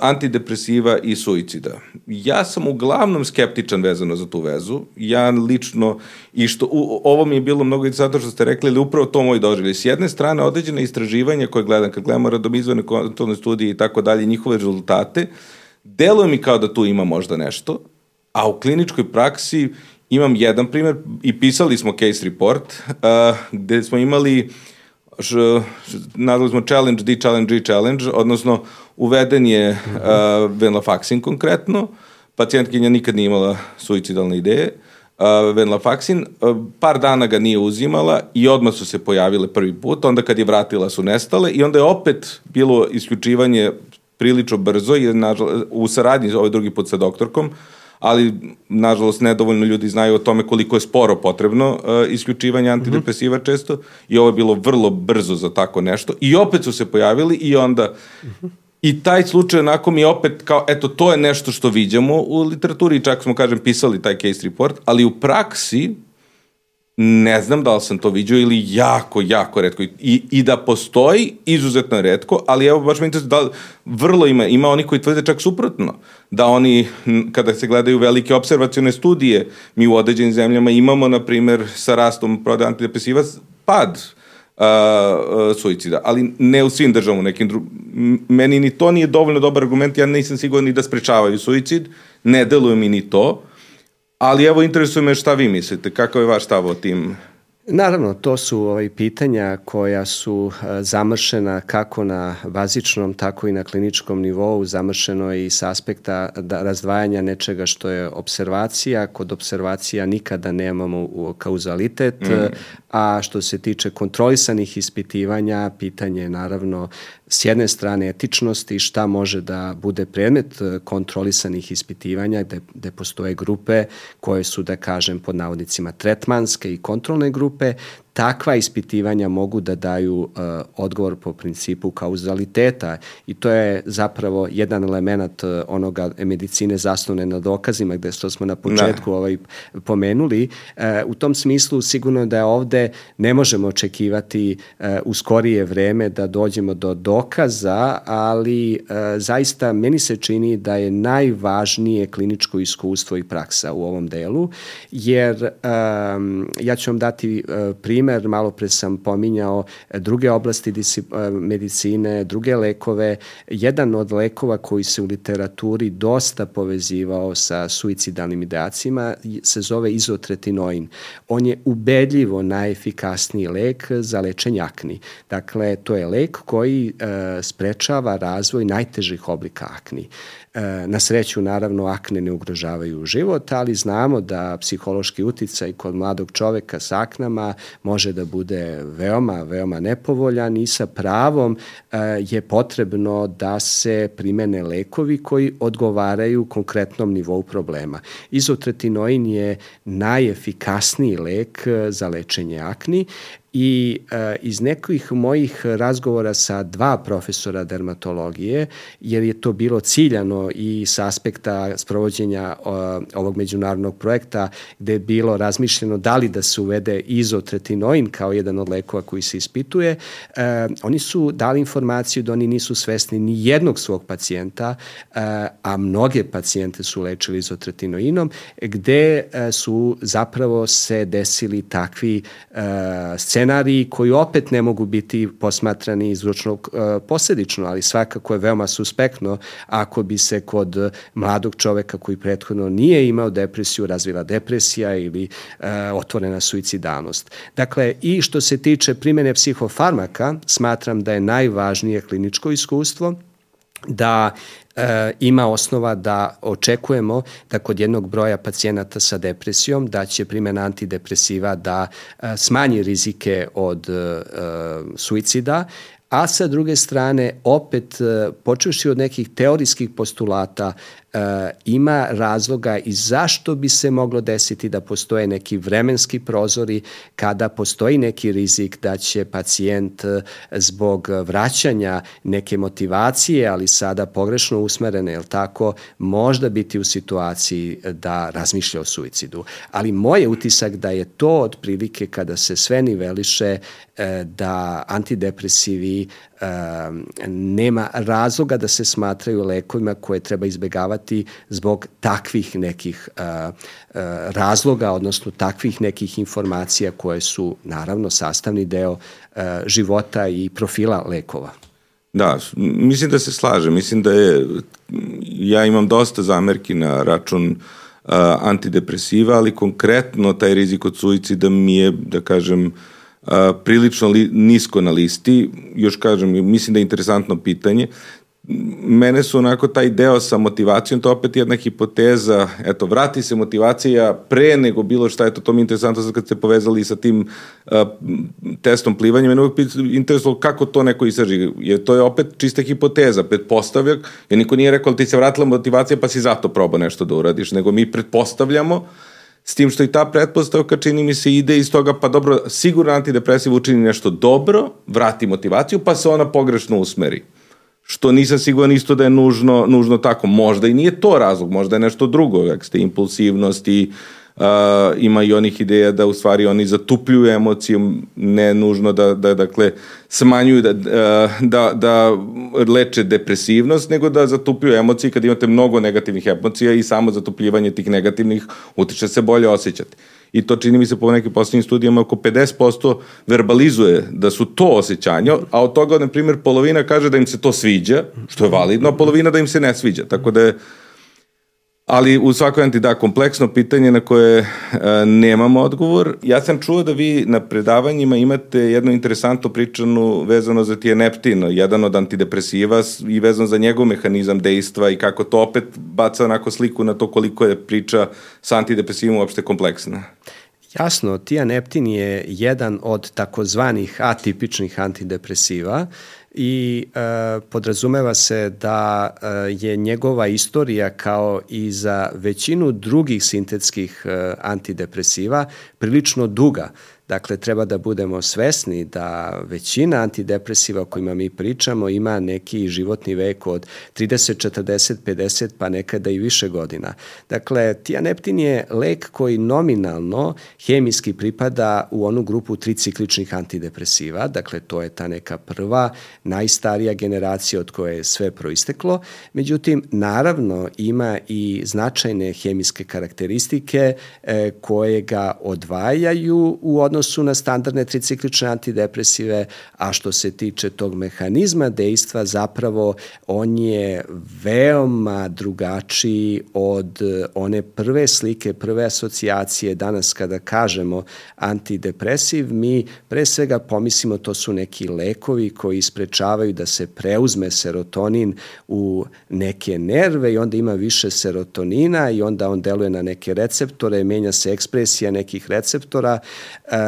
antidepresiva i suicida. Ja sam uglavnom skeptičan vezano za tu vezu. Ja lično, i što, u, ovo mi je bilo mnogo zato što ste rekli, ali upravo to moj doživlje. S jedne strane, određene istraživanja koje gledam, kad gledamo radomizvane kontrolne studije i tako dalje, njihove rezultate, uh, deluje mi kao da tu ima možda nešto, a u kliničkoj praksi imam jedan primer i pisali smo case report uh, gde smo imali š, nazvali smo challenge D, challenge G, challenge, odnosno uveden je uh, venlafaxin konkretno, pacijentkinja nikad nije imala suicidalne ideje, uh, venlafaxin, uh, par dana ga nije uzimala i odmah su se pojavile prvi put, onda kad je vratila su nestale i onda je opet bilo isključivanje prilično brzo, jer nažalost, u saradnji ovaj drugi put sa doktorkom, ali nažalost nedovoljno ljudi znaju o tome koliko je sporo potrebno uh, isključivanje antidepresiva mm -hmm. često i ovo je bilo vrlo brzo za tako nešto i opet su se pojavili i onda mm -hmm. I taj slučaj onako mi opet kao, eto, to je nešto što viđamo u literaturi, čak smo, kažem, pisali taj case report, ali u praksi ne znam da li sam to vidio ili jako, jako redko. I, i da postoji, izuzetno redko, ali evo baš me interesuje da vrlo ima, ima oni koji tvrde čak suprotno, da oni, kada se gledaju velike observacione studije, mi u određenim zemljama imamo, na primer, sa rastom prodaja antidepresiva, pad uh, suicida, ali ne u svim državama, nekim dru... Meni ni to nije dovoljno dobar argument, ja nisam siguran ni da sprečavaju suicid, ne deluje mi ni to, uh, Ali evo, interesuje me šta vi mislite, kakav je vaš stav o tim Naravno, to su ovaj, pitanja koja su e, zamršena kako na bazičnom, tako i na kliničkom nivou, zamršeno i s aspekta da, razdvajanja nečega što je observacija. Kod observacija nikada nemamo kauzalitet, mm. a što se tiče kontrolisanih ispitivanja, pitanje je naravno s jedne strane etičnosti šta može da bude predmet e, kontrolisanih ispitivanja gde, gde postoje grupe koje su, da kažem, pod navodnicima tretmanske i kontrolne grupe, takva ispitivanja mogu da daju uh, odgovor po principu kauzaliteta i to je zapravo jedan element uh, onoga medicine zasnovne na dokazima gde što smo na početku da. ovaj, pomenuli. Uh, u tom smislu sigurno da je ovde ne možemo očekivati uh, u skorije vreme da dođemo do dokaza, ali uh, zaista meni se čini da je najvažnije kliničko iskustvo i praksa u ovom delu, jer um, ja ću vam dati uh, primjer primer, malo pre sam pominjao druge oblasti e, medicine, druge lekove. Jedan od lekova koji se u literaturi dosta povezivao sa suicidalnim ideacima se zove izotretinoin. On je ubedljivo najefikasniji lek za lečenje akni. Dakle, to je lek koji e, sprečava razvoj najtežih oblika akni. E, na sreću, naravno, akne ne ugrožavaju život, ali znamo da psihološki uticaj kod mladog čoveka sa aknama može da bude veoma, veoma nepovoljan i sa pravom e, je potrebno da se primene lekovi koji odgovaraju konkretnom nivou problema. Izotretinoin je najefikasniji lek za lečenje akni i e, iz nekih mojih razgovora sa dva profesora dermatologije, jer je to bilo ciljano i sa aspekta sprovođenja o, ovog međunarodnog projekta, gde je bilo razmišljeno da li da se uvede izotretinoin kao jedan od lekova koji se ispituje, e, oni su dali informaciju da oni nisu svesni ni jednog svog pacijenta, e, a mnoge pacijente su lečili izotretinoinom, gde e, su zapravo se desili takvi e, scenariji scenariji koji opet ne mogu biti posmatrani izručno uh, posledično, ali svakako je veoma suspektno ako bi se kod mladog čoveka koji prethodno nije imao depresiju razvila depresija ili uh, otvorena suicidalnost. Dakle, i što se tiče primene psihofarmaka, smatram da je najvažnije kliničko iskustvo, da e, ima osnova da očekujemo da kod jednog broja pacijenata sa depresijom da će primjena antidepresiva da e, smanji rizike od e, suicida, a sa druge strane opet e, počeši od nekih teorijskih postulata ima razloga i zašto bi se moglo desiti da postoje neki vremenski prozori kada postoji neki rizik da će pacijent e, zbog vraćanja neke motivacije, ali sada pogrešno usmerene, je tako, možda biti u situaciji da razmišlja o suicidu. Ali moj utisak da je to otprilike kada se sve niveliše da antidepresivi nema razloga da se smatraju lekovima koje treba izbegavati zbog takvih nekih razloga, odnosno takvih nekih informacija koje su naravno sastavni deo života i profila lekova. Da, mislim da se slaže. Mislim da je, ja imam dosta zamerki na račun antidepresiva, ali konkretno taj rizik od suicida mi je, da kažem, prilično li, nisko na listi. Još kažem, mislim da je interesantno pitanje. Mene su onako taj deo sa motivacijom, to opet jedna hipoteza, eto, vrati se motivacija pre nego bilo šta, eto, to mi je interesantno sad kad ste povezali sa tim a, testom plivanja, mene uvijek interesovalo kako to neko istraži, jer to je opet čista hipoteza, pretpostavljak, jer niko nije rekao da ti se vratila motivacija pa si zato probao nešto da uradiš, nego mi pretpostavljamo S tim što i ta pretpostavka čini mi se ide iz toga, pa dobro, sigurno antidepresiv učini nešto dobro, vrati motivaciju, pa se ona pogrešno usmeri. Što nisam siguran isto da je nužno, nužno tako. Možda i nije to razlog, možda je nešto drugo, jak ste impulsivnost i uh, ima i onih ideja da u stvari oni zatupljuju emocijom, ne nužno da, da dakle, smanjuju, da, da, da leče depresivnost, nego da zatupljuju emocije kad imate mnogo negativnih emocija i samo zatupljivanje tih negativnih utiče se bolje osjećati. I to čini mi se po nekim poslednjim studijama oko 50% verbalizuje da su to osjećanja, a od toga, na primjer, polovina kaže da im se to sviđa, što je validno, a polovina da im se ne sviđa. Tako da je Ali u svakoj da kompleksno pitanje na koje e, nemamo odgovor. Ja sam čuo da vi na predavanjima imate jednu interesantnu pričanu vezano za tijeneptin, jedan od antidepresiva i vezano za njegov mehanizam dejstva i kako to opet baca onako sliku na to koliko je priča sa antidepresivom uopšte kompleksna. Jasno, tijaneptin je jedan od takozvanih atipičnih antidepresiva i e, podrazumeva se da e, je njegova istorija kao i za većinu drugih sintetskih e, antidepresiva prilično duga. Dakle, treba da budemo svesni da većina antidepresiva o kojima mi pričamo ima neki životni vek od 30, 40, 50 pa nekada i više godina. Dakle, tijaneptin je lek koji nominalno hemijski pripada u onu grupu tricikličnih antidepresiva, dakle to je ta neka prva, najstarija generacija od koje je sve proisteklo. Međutim, naravno ima i značajne hemijske karakteristike e, koje ga odvajaju u odnosu odnosu na standardne triciklične antidepresive, a što se tiče tog mehanizma dejstva, zapravo on je veoma drugačiji od one prve slike, prve asocijacije danas kada kažemo antidepresiv, mi pre svega pomislimo to su neki lekovi koji sprečavaju da se preuzme serotonin u neke nerve i onda ima više serotonina i onda on deluje na neke receptore, menja se ekspresija nekih receptora. E,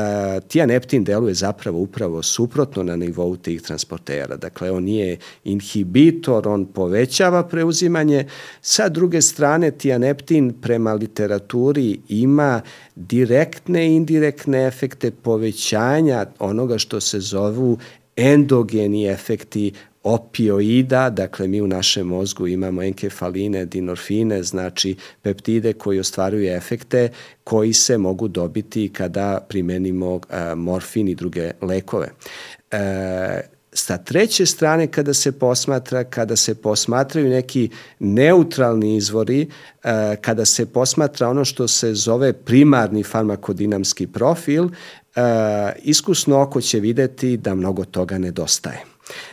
tijaneptin deluje zapravo upravo suprotno na nivou tih transportera. Dakle, on nije inhibitor, on povećava preuzimanje. Sa druge strane, tijaneptin prema literaturi ima direktne i indirektne efekte povećanja onoga što se zovu endogeni efekti opioida, dakle mi u našem mozgu imamo enkefaline, dinorfine, znači peptide koji ostvaruju efekte koji se mogu dobiti kada primenimo e, morfin i druge lekove. E, Sa treće strane, kada se posmatra, kada se posmatraju neki neutralni izvori, e, kada se posmatra ono što se zove primarni farmakodinamski profil, e, iskusno oko će videti da mnogo toga nedostaje.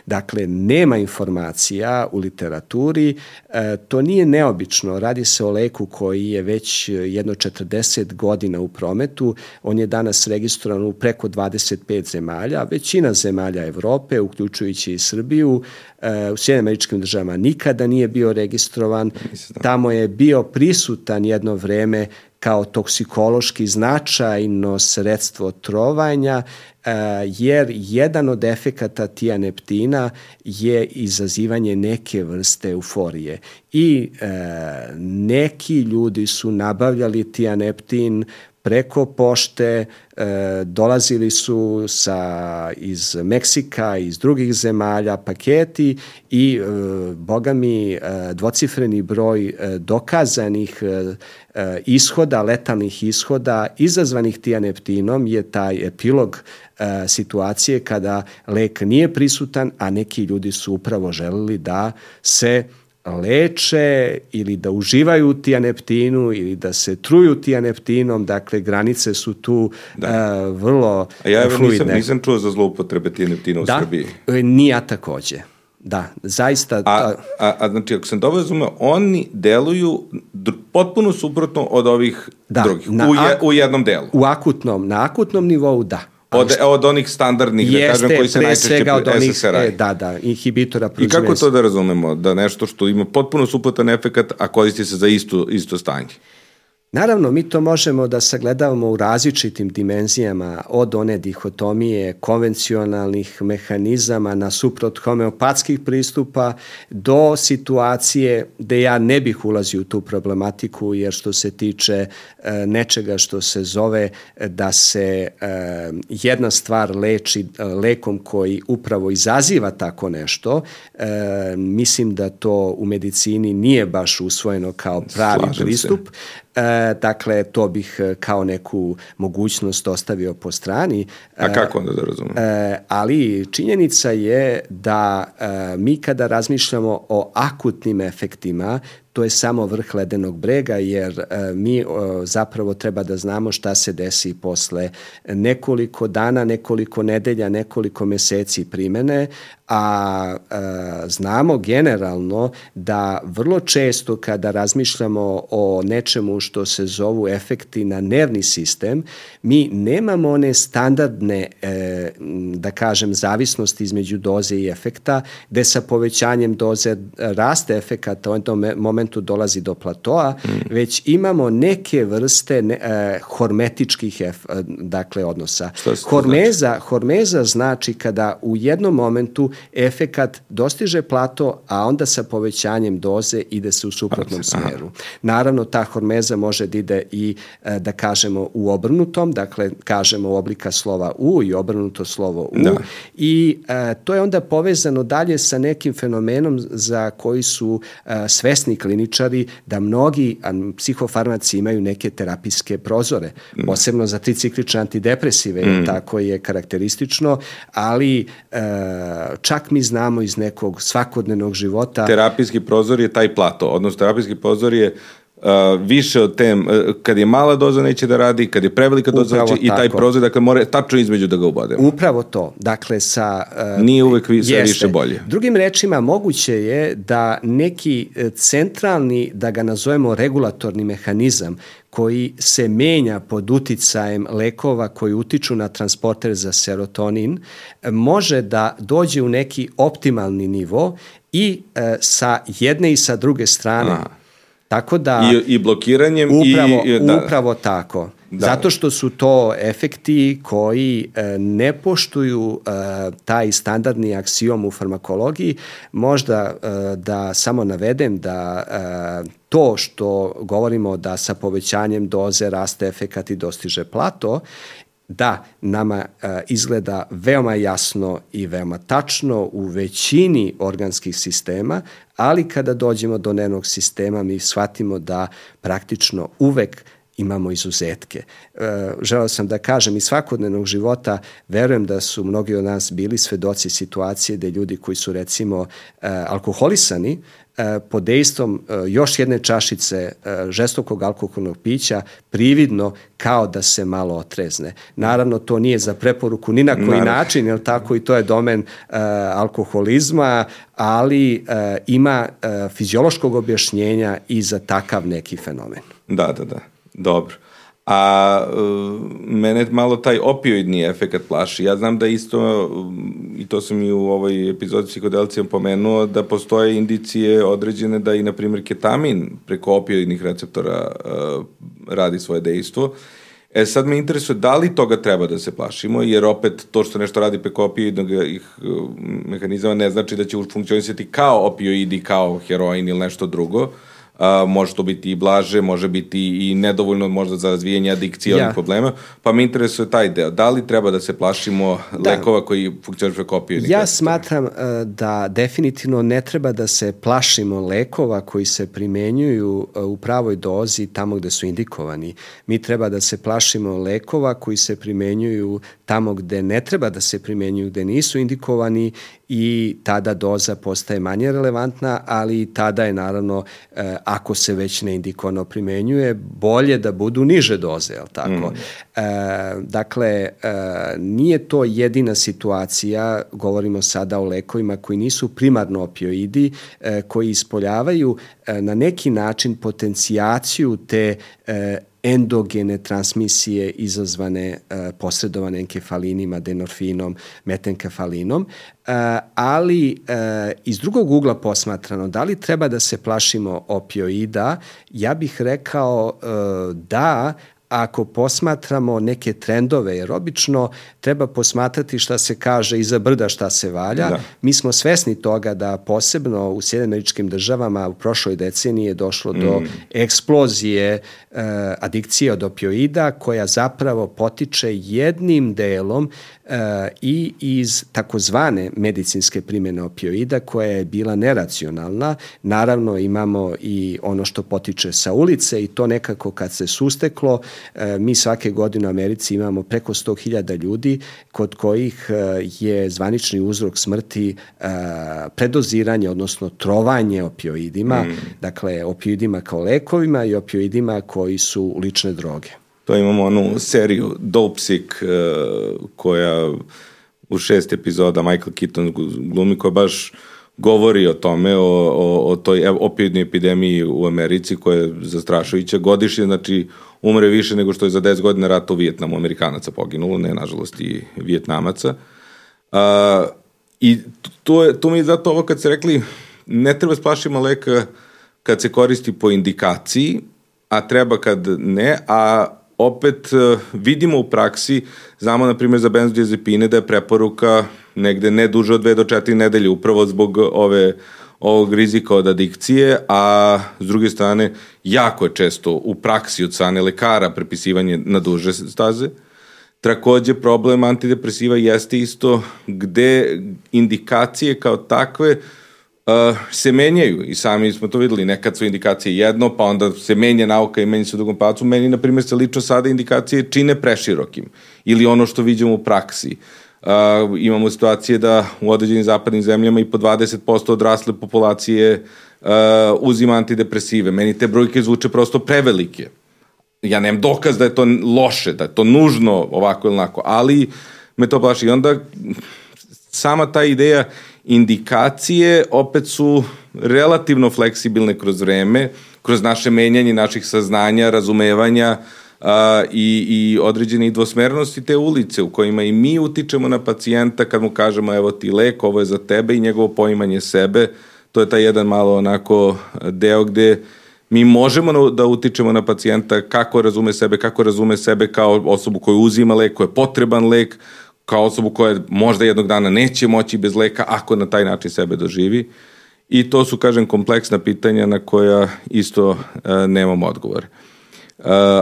Dakle, nema informacija u literaturi, e, to nije neobično, radi se o leku koji je već jedno 40 godina u prometu, on je danas registrovan u preko 25 zemalja, većina zemalja Evrope, uključujući i Srbiju, e, u Sjedinim američkim državama nikada nije bio registrovan, tamo je bio prisutan jedno vreme kao toksikološki značajno sredstvo trovanja, e, jer jedan od efekata tijaneptina je izazivanje neke vrste euforije. I e, neki ljudi su nabavljali tijaneptin preko pošte, e, dolazili su sa, iz Meksika, iz drugih zemalja paketi i, e, boga mi, e, dvocifreni broj e, dokazanih e, e, ishoda, letalnih ishoda izazvanih tijaneptinom je taj epilog e, situacije kada lek nije prisutan, a neki ljudi su upravo želeli da se leče ili da uživaju tijaneptinu ili da se truju tijaneptinom, dakle granice su tu da. uh, vrlo A ja fluidne. nisam, nisam čuo za zloupotrebe tijaneptina u da? Srbiji. Da, nija takođe. Da, zaista... A, a, a znači, ako sam dobro razumeo, oni deluju potpuno suprotno od ovih da, drugih, na, u, je, u jednom delu. U akutnom, na akutnom nivou, da. Od, od onih standardnih, da kažem, koji se najčešće od onih, SSRI. E, da, da, inhibitora I kako to da razumemo? Da nešto što ima potpuno suprotan efekat, a koristi se za isto, isto stanje? Naravno, mi to možemo da sagledavamo u različitim dimenzijama, od one dihotomije konvencionalnih mehanizama na suprot homeopatskih pristupa do situacije gde ja ne bih ulazio u tu problematiku, jer što se tiče e, nečega što se zove da se e, jedna stvar leči e, lekom koji upravo izaziva tako nešto, e, mislim da to u medicini nije baš usvojeno kao pravi Slažem pristup. Se E, dakle, to bih e, kao neku mogućnost ostavio po strani. A kako onda da razumem? E, ali činjenica je da e, mi kada razmišljamo o akutnim efektima, to je samo vrh ledenog brega jer e, mi zapravo treba da znamo šta se desi posle nekoliko dana, nekoliko nedelja, nekoliko meseci primene, a e, znamo generalno da vrlo često kada razmišljamo o nečemu što se zovu efekti na nervni sistem, mi nemamo one standardne, e, da kažem, zavisnosti između doze i efekta, gde sa povećanjem doze raste efekata, u tom momentu dolazi do platoa, mm. već imamo neke vrste ne, e, hormetičkih ef, dakle, odnosa. Hormeza, znači? hormeza znači kada u jednom momentu efekat dostiže plato, a onda sa povećanjem doze ide se u suprotnom smeru. Naravno, ta hormeza može da ide i, e, da kažemo, u obrnutom, dakle, kažemo u oblika slova U i obrnuto slovo U. Da. I e, to je onda povezano dalje sa nekim fenomenom za koji su e, svesni kliničari da mnogi psihofarmaci imaju neke terapijske prozore, mm. posebno za triciklične antidepresive, mm. tako je karakteristično, ali a, čak mi znamo iz nekog svakodnevnog života. Terapijski prozor je taj plato, odnosno terapijski prozor je više od tem, kad je mala doza neće da radi, kad je prevelika doza neće, i taj prozor, dakle, mora tačno između da ga ubodemo. Upravo to. Dakle, sa... Uh, Nije uvek vi, sve više bolje. Drugim rečima, moguće je da neki uh, centralni, da ga nazovemo regulatorni mehanizam, koji se menja pod uticajem lekova koji utiču na transporter za serotonin, može da dođe u neki optimalni nivo i e, sa jedne i sa druge strane. Aha. Tako da... I, i blokiranjem upravo, i... Da. Upravo tako. Da. Zato što su to efekti koji e, ne poštuju e, taj standardni aksiom u farmakologiji. Možda e, da samo navedem da e, to što govorimo da sa povećanjem doze raste efekat i dostiže plato da nama e, izgleda veoma jasno i veoma tačno u većini organskih sistema, ali kada dođemo do nervnog sistema mi shvatimo da praktično uvek imamo izuzetke. E, želeo sam da kažem iz svakodnevnog života, verujem da su mnogi od nas bili svedoci situacije da ljudi koji su recimo e, alkoholisani, E, pod dejstvom e, još jedne čašice e, žestokog alkoholnog pića prividno kao da se malo otrezne. Naravno, to nije za preporuku ni na koji Naravno. način, jer tako i to je domen alkoholizma, ali ima fiziološkog objašnjenja i za takav neki fenomen. Da, da, da. Dobro a uh, mene malo taj opioidni efekt plaši. Ja znam da isto, i to sam i u ovoj epizodi psihodelicija pomenuo, da postoje indicije određene da i, na primjer, ketamin preko opioidnih receptora uh, radi svoje dejstvo. E sad me interesuje da li toga treba da se plašimo, jer opet to što nešto radi preko opioidnog ih mehanizama ne znači da će funkcionisati kao opioidi, kao heroin ili nešto drugo. Uh, a, može to biti i blaže, može biti i nedovoljno možda za razvijenje adikcije ja. problema, pa me interesuje taj deo. Da li treba da se plašimo da. lekova koji funkcionišu preko opioidnih Ja smatram uh, da definitivno ne treba da se plašimo lekova koji se primenjuju uh, u pravoj dozi tamo gde su indikovani. Mi treba da se plašimo lekova koji se primenjuju tamo gde ne treba da se primenjuju, gde nisu indikovani i tada doza postaje manje relevantna, ali tada je naravno, e, ako se već ne indikovano primenjuje, bolje da budu niže doze, je tako? Mm. E, dakle, e, nije to jedina situacija, govorimo sada o lekovima koji nisu primarno opioidi, e, koji ispoljavaju e, na neki način potencijaciju te e, endogene transmisije izazvane uh, posredovane enkefalinima, denorfinom, metenkefalinom, uh, ali uh, iz drugog ugla posmatrano, da li treba da se plašimo opioida, ja bih rekao da, ako posmatramo neke trendove, jer obično treba posmatrati šta se kaže iza brda šta se valja. Da. Mi smo svesni toga da posebno u Sjedinim američkim državama u prošloj deceniji je došlo mm. do eksplozije e, adikcije od opioida koja zapravo potiče jednim delom i iz takozvane medicinske primjene opioida koja je bila neracionalna. Naravno imamo i ono što potiče sa ulice i to nekako kad se susteklo, e, mi svake godine u Americi imamo preko 100.000 ljudi kod kojih e, je zvanični uzrok smrti e, predoziranje, odnosno trovanje opioidima, mm. dakle opioidima kao lekovima i opioidima koji su lične droge. To imamo onu seriju Dopesick uh, koja u šest epizoda Michael Keaton glumi koja baš govori o tome, o, o, o toj opioidnoj epidemiji u Americi koja je zastrašujuća. Godišnje, znači, umre više nego što je za 10 godina rata u Vijetnamu Amerikanaca poginulo, ne nažalost i Vijetnamaca. Uh, I to, je, to mi je zato ovo kad se rekli ne treba splašimo leka kad se koristi po indikaciji, a treba kad ne, a opet e, vidimo u praksi, znamo na primjer za benzodiazepine da je preporuka negde ne duže od 2 do 4 nedelje upravo zbog ove ovog rizika od adikcije, a s druge strane jako je često u praksi od strane lekara prepisivanje na duže staze. Takođe, problem antidepresiva jeste isto gde indikacije kao takve uh, uh, se menjaju i sami smo to videli, nekad su indikacije jedno, pa onda se menja nauka i menja se u drugom pacu. Meni, na primjer, se lično sada indikacije čine preširokim ili ono što vidimo u praksi. Uh, imamo situacije da u određenim zapadnim zemljama i po 20% odrasle populacije uh, uzima antidepresive. Meni te brojke zvuče prosto prevelike. Ja nemam dokaz da je to loše, da je to nužno ovako ili onako, ali me to plaši. I onda sama ta ideja indikacije opet su relativno fleksibilne kroz vreme, kroz naše menjanje naših saznanja, razumevanja a, i, i određene dvosmernosti te ulice u kojima i mi utičemo na pacijenta kad mu kažemo evo ti lek, ovo je za tebe i njegovo poimanje sebe, to je taj jedan malo onako deo gde mi možemo da utičemo na pacijenta kako razume sebe, kako razume sebe kao osobu koju uzima lek, koja je potreban lek, kao osobu koja možda jednog dana neće moći bez leka ako na taj način sebe doživi. I to su, kažem, kompleksna pitanja na koja isto e, nemamo odgovor.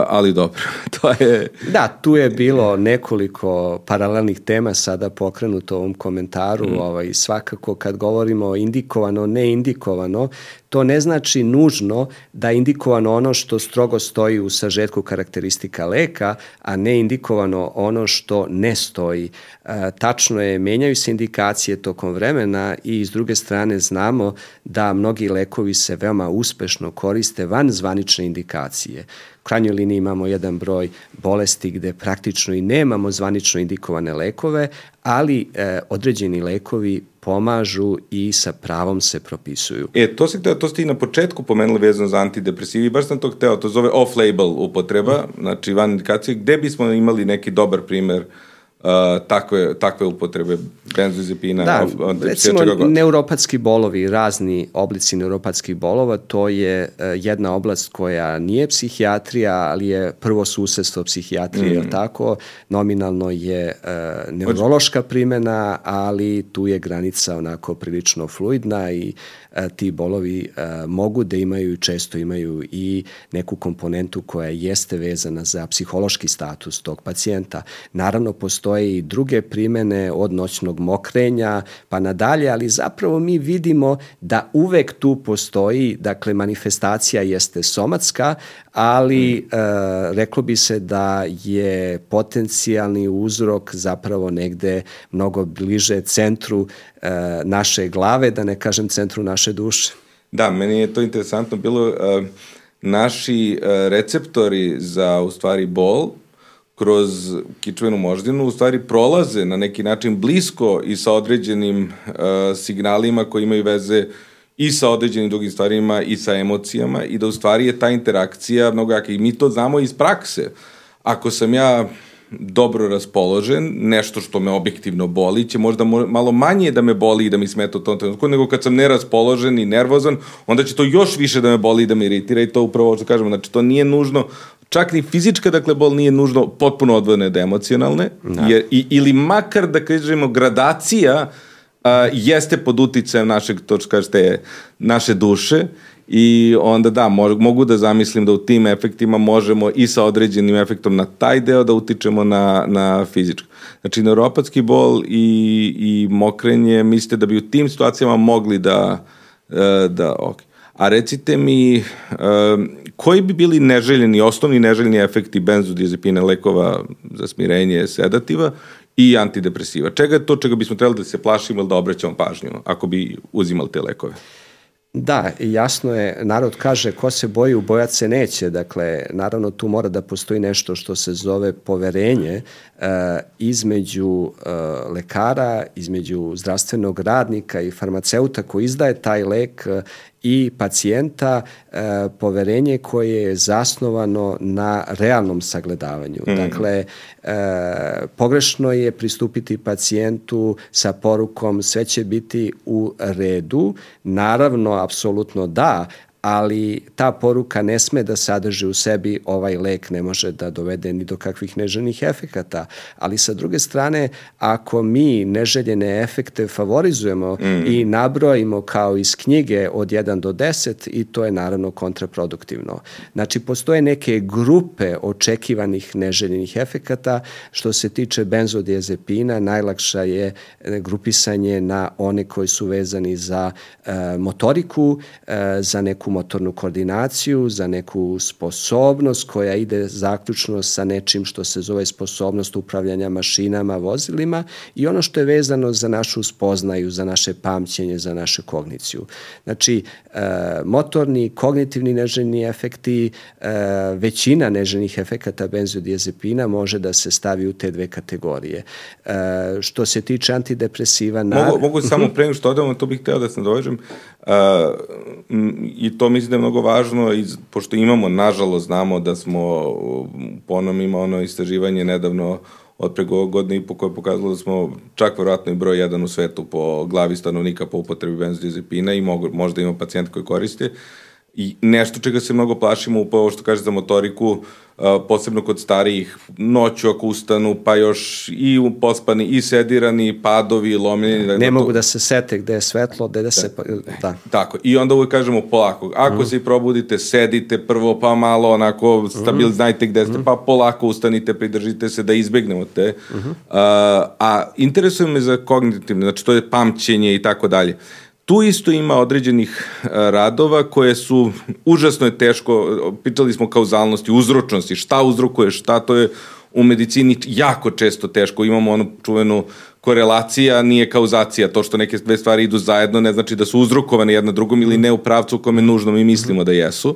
Ali dobro, to je... Da, tu je bilo nekoliko paralelnih tema sada pokrenuto u ovom komentaru, mm. ovaj, svakako kad govorimo indikovano, ne indikovano, to ne znači nužno da je indikovano ono što strogo stoji u sažetku karakteristika leka, a ne indikovano ono što ne stoji. E, tačno je, menjaju se indikacije tokom vremena i s druge strane znamo da mnogi lekovi se veoma uspešno koriste van zvanične indikacije krajnjoj liniji imamo jedan broj bolesti gde praktično i nemamo zvanično indikovane lekove, ali e, određeni lekovi pomažu i sa pravom se propisuju. E, to si to ste i na početku pomenuli vezano za antidepresivi, baš sam to hteo, to zove off-label upotreba, mm. znači van indikacije, gde bismo imali neki dobar primer uh, takve, takve upotrebe benzodiazepina. Da, recimo neuropatski bolovi, razni oblici neuropatskih bolova, to je uh, jedna oblast koja nije psihijatrija, ali je prvo susedstvo psihijatrije, mm. tako? Nominalno je uh, neurološka primena, ali tu je granica onako prilično fluidna i ti bolovi mogu da imaju često imaju i neku komponentu koja jeste vezana za psihološki status tog pacijenta. Naravno, postoje i druge primene od noćnog mokrenja pa nadalje, ali zapravo mi vidimo da uvek tu postoji, dakle, manifestacija jeste somatska, ali e, reklo bi se da je potencijalni uzrok zapravo negde mnogo bliže centru e, naše glave, da ne kažem centru naše duše. Da, meni je to interesantno bilo. E, naši e, receptori za, u stvari, bol kroz kičvenu moždinu u stvari prolaze na neki način blisko i sa određenim uh, signalima koji imaju veze i sa određenim drugim stvarima i sa emocijama i da u stvari je ta interakcija mnogo jaka i mi to znamo iz prakse. Ako sam ja dobro raspoložen, nešto što me objektivno boli, će možda malo manje da me boli i da mi smeta u tom trenutku, nego kad sam neraspoložen i nervozan, onda će to još više da me boli i da me iritira i to upravo što kažemo, znači to nije nužno čak ni fizička, dakle, bol nije nužno potpuno odvojena od emocionalne, da. jer, i, ili makar, da kažemo, gradacija a, jeste pod uticajem našeg, to što kažete, naše duše, i onda da, mogu da zamislim da u tim efektima možemo i sa određenim efektom na taj deo da utičemo na, na fizičko. Znači, neuropatski bol i, i mokrenje, mislite da bi u tim situacijama mogli da, e, da ok. A recite mi, um, koji bi bili neželjeni, osnovni neželjeni efekti benzodiazepine lekova za smirenje sedativa i antidepresiva? Čega je to čega bismo trebali da se plašimo ili da obraćamo pažnju ako bi uzimali te lekove? Da, jasno je, narod kaže ko se boji, ubojat se neće, dakle, naravno tu mora da postoji nešto što se zove poverenje e, između e, lekara, između zdravstvenog radnika i farmaceuta koji izdaje taj lek i pacijenta e, poverenje koje je zasnovano na realnom sagledavanju. Mm. Dakle, e, pogrešno je pristupiti pacijentu sa porukom sve će biti u redu. Naravno, apsolutno da, ali ta poruka ne sme da sadrži u sebi ovaj lek ne može da dovede ni do kakvih neželjenih efekata. Ali sa druge strane, ako mi neželjene efekte favorizujemo mm. i nabrojimo kao iz knjige od 1 do 10 i to je naravno kontraproduktivno. Znači, postoje neke grupe očekivanih neželjenih efekata. Što se tiče benzodiazepina, najlakša je e, grupisanje na one koji su vezani za e, motoriku, e, za neku motornu koordinaciju, za neku sposobnost koja ide zaključno sa nečim što se zove sposobnost upravljanja mašinama, vozilima i ono što je vezano za našu spoznaju, za naše pamćenje, za našu kogniciju. Znači, e, motorni, kognitivni neželjni efekti, e, većina neželjenih efekata benzodiazepina može da se stavi u te dve kategorije. E, što se tiče antidepresiva... Mogu, mogu samo pre što odemo, to bih hteo da se nadovežem, I to mislim da je mnogo važno, iz, pošto imamo, nažalost, znamo da smo, po onom ima ono istraživanje nedavno od preko godine i po koje je pokazalo da smo čak verovatno i broj jedan u svetu po glavi stanovnika po upotrebi benzodiazepina i mogu, možda ima pacijent koji koriste. I nešto čega se mnogo plašimo, upravo što kaže za motoriku, posebno kod starijih, noću ako ustanu, pa još i pospani, i sedirani, padovi, lomljeni. Da, ne mogu to... da se sete gde je svetlo, gde da se... Pa, da. Tako, i onda uvek kažemo polako, ako mm. se probudite, sedite prvo, pa malo onako stabil, mm. znajte gde ste, mm. pa polako ustanite, pridržite se da izbegnemo te. Mm -hmm. a, a interesuje me za kognitivne, znači to je pamćenje i tako dalje. Tu isto ima određenih e, radova koje su, užasno je teško, pitali smo kauzalnosti, uzročnosti, šta uzrokuje šta, to je u medicini jako često teško. Imamo onu čuvenu korelacija, nije kauzacija. To što neke dve stvari idu zajedno ne znači da su uzrokovane jedna drugom ili ne u pravcu u kome nužno mi mislimo da jesu.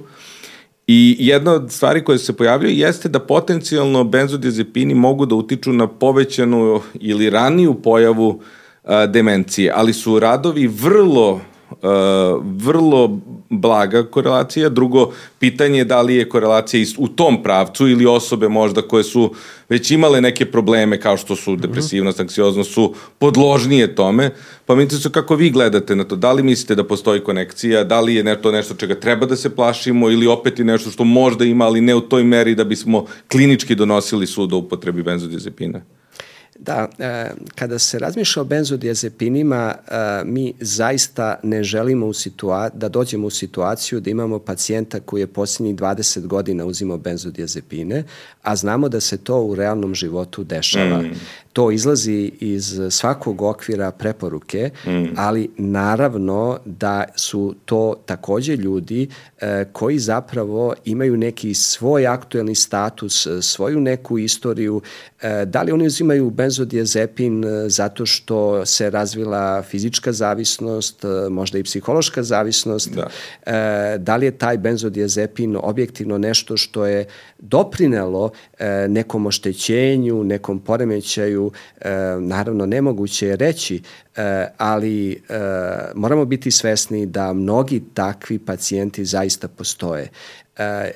I jedna od stvari koje se pojavljaju jeste da potencijalno benzodiazepini mogu da utiču na povećanu ili raniju pojavu uh, demencije, ali su radovi vrlo Uh, vrlo blaga korelacija. Drugo, pitanje je da li je korelacija u tom pravcu ili osobe možda koje su već imale neke probleme kao što su depresivnost, anksioznost, su podložnije tome. Pa mi su kako vi gledate na to. Da li mislite da postoji konekcija, da li je nešto, nešto čega treba da se plašimo ili opet je nešto što možda ima, ali ne u toj meri da bismo klinički donosili sud o upotrebi benzodiazepina? Da, e, kada se razmišlja o benzodiazepinima, e, mi zaista ne želimo u situa da dođemo u situaciju da imamo pacijenta koji je posljednjih 20 godina uzimao benzodiazepine, a znamo da se to u realnom životu dešava. Mm. To izlazi iz svakog okvira preporuke, mm. ali naravno da su to takođe ljudi e, koji zapravo imaju neki svoj aktuelni status, svoju neku istoriju. E, da li oni uzimaju benzodiazepin e, zato što se razvila fizička zavisnost, e, možda i psihološka zavisnost? Da. E, da li je taj benzodiazepin objektivno nešto što je doprinelo e, nekom oštećenju, nekom poremećaju, e, naravno nemoguće reći, e, ali e, moramo biti svesni da mnogi takvi pacijenti zaista postoje. E, e,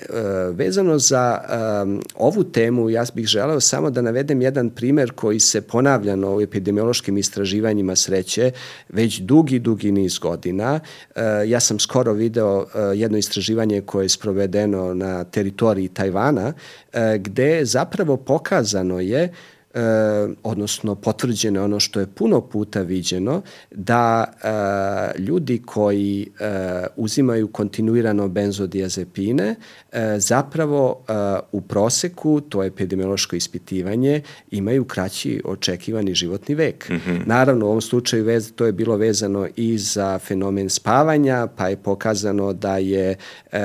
vezano za um, ovu temu, ja bih želeo samo da navedem jedan primer koji se ponavljano u epidemiološkim istraživanjima sreće već dugi, dugi niz godina. Uh, ja sam skoro video uh, jedno istraživanje koje je sprovedeno na teritoriji Tajvana, uh, gde zapravo pokazano je e, odnosno potvrđeno ono što je puno puta viđeno, da e, ljudi koji e, uzimaju kontinuirano benzodiazepine zapravo e, u proseku, to je epidemiološko ispitivanje, imaju kraći očekivani životni vek. Mm -hmm. Naravno, u ovom slučaju vez, to je bilo vezano i za fenomen spavanja, pa je pokazano da je e,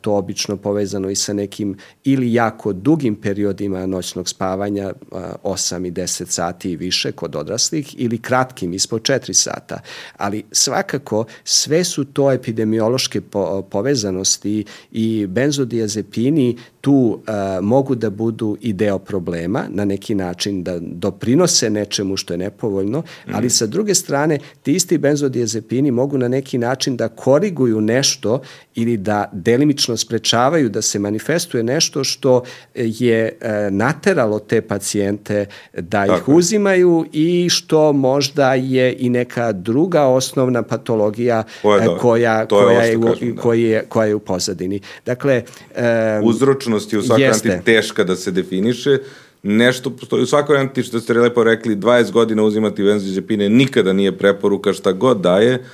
to obično povezano i sa nekim ili jako dugim periodima noćnog spavanja, 8 i 10 sati i više kod odraslih ili kratkim ispod 4 sata. Ali svakako sve su to epidemiološke po povezanosti i benzodiazepini tu uh, mogu da budu i deo problema na neki način da doprinose nečemu što je nepovoljno, ali mm. sa druge strane ti isti benzodiazepini mogu na neki način da koriguju nešto ili da delimično sprečavaju da se manifestuje nešto što je uh, nateralo te pacijente da Tako. ih uzimaju i što možda je i neka druga osnovna patologija koja, da, koja, koja, je, da. koja, je, koja je u pozadini. Dakle, um, uzročnost je u svakoj anti teška da se definiše, nešto postoji. U svakoj anti, što ste lepo rekli, 20 godina uzimati benzodiazepine nikada nije preporuka šta god daje,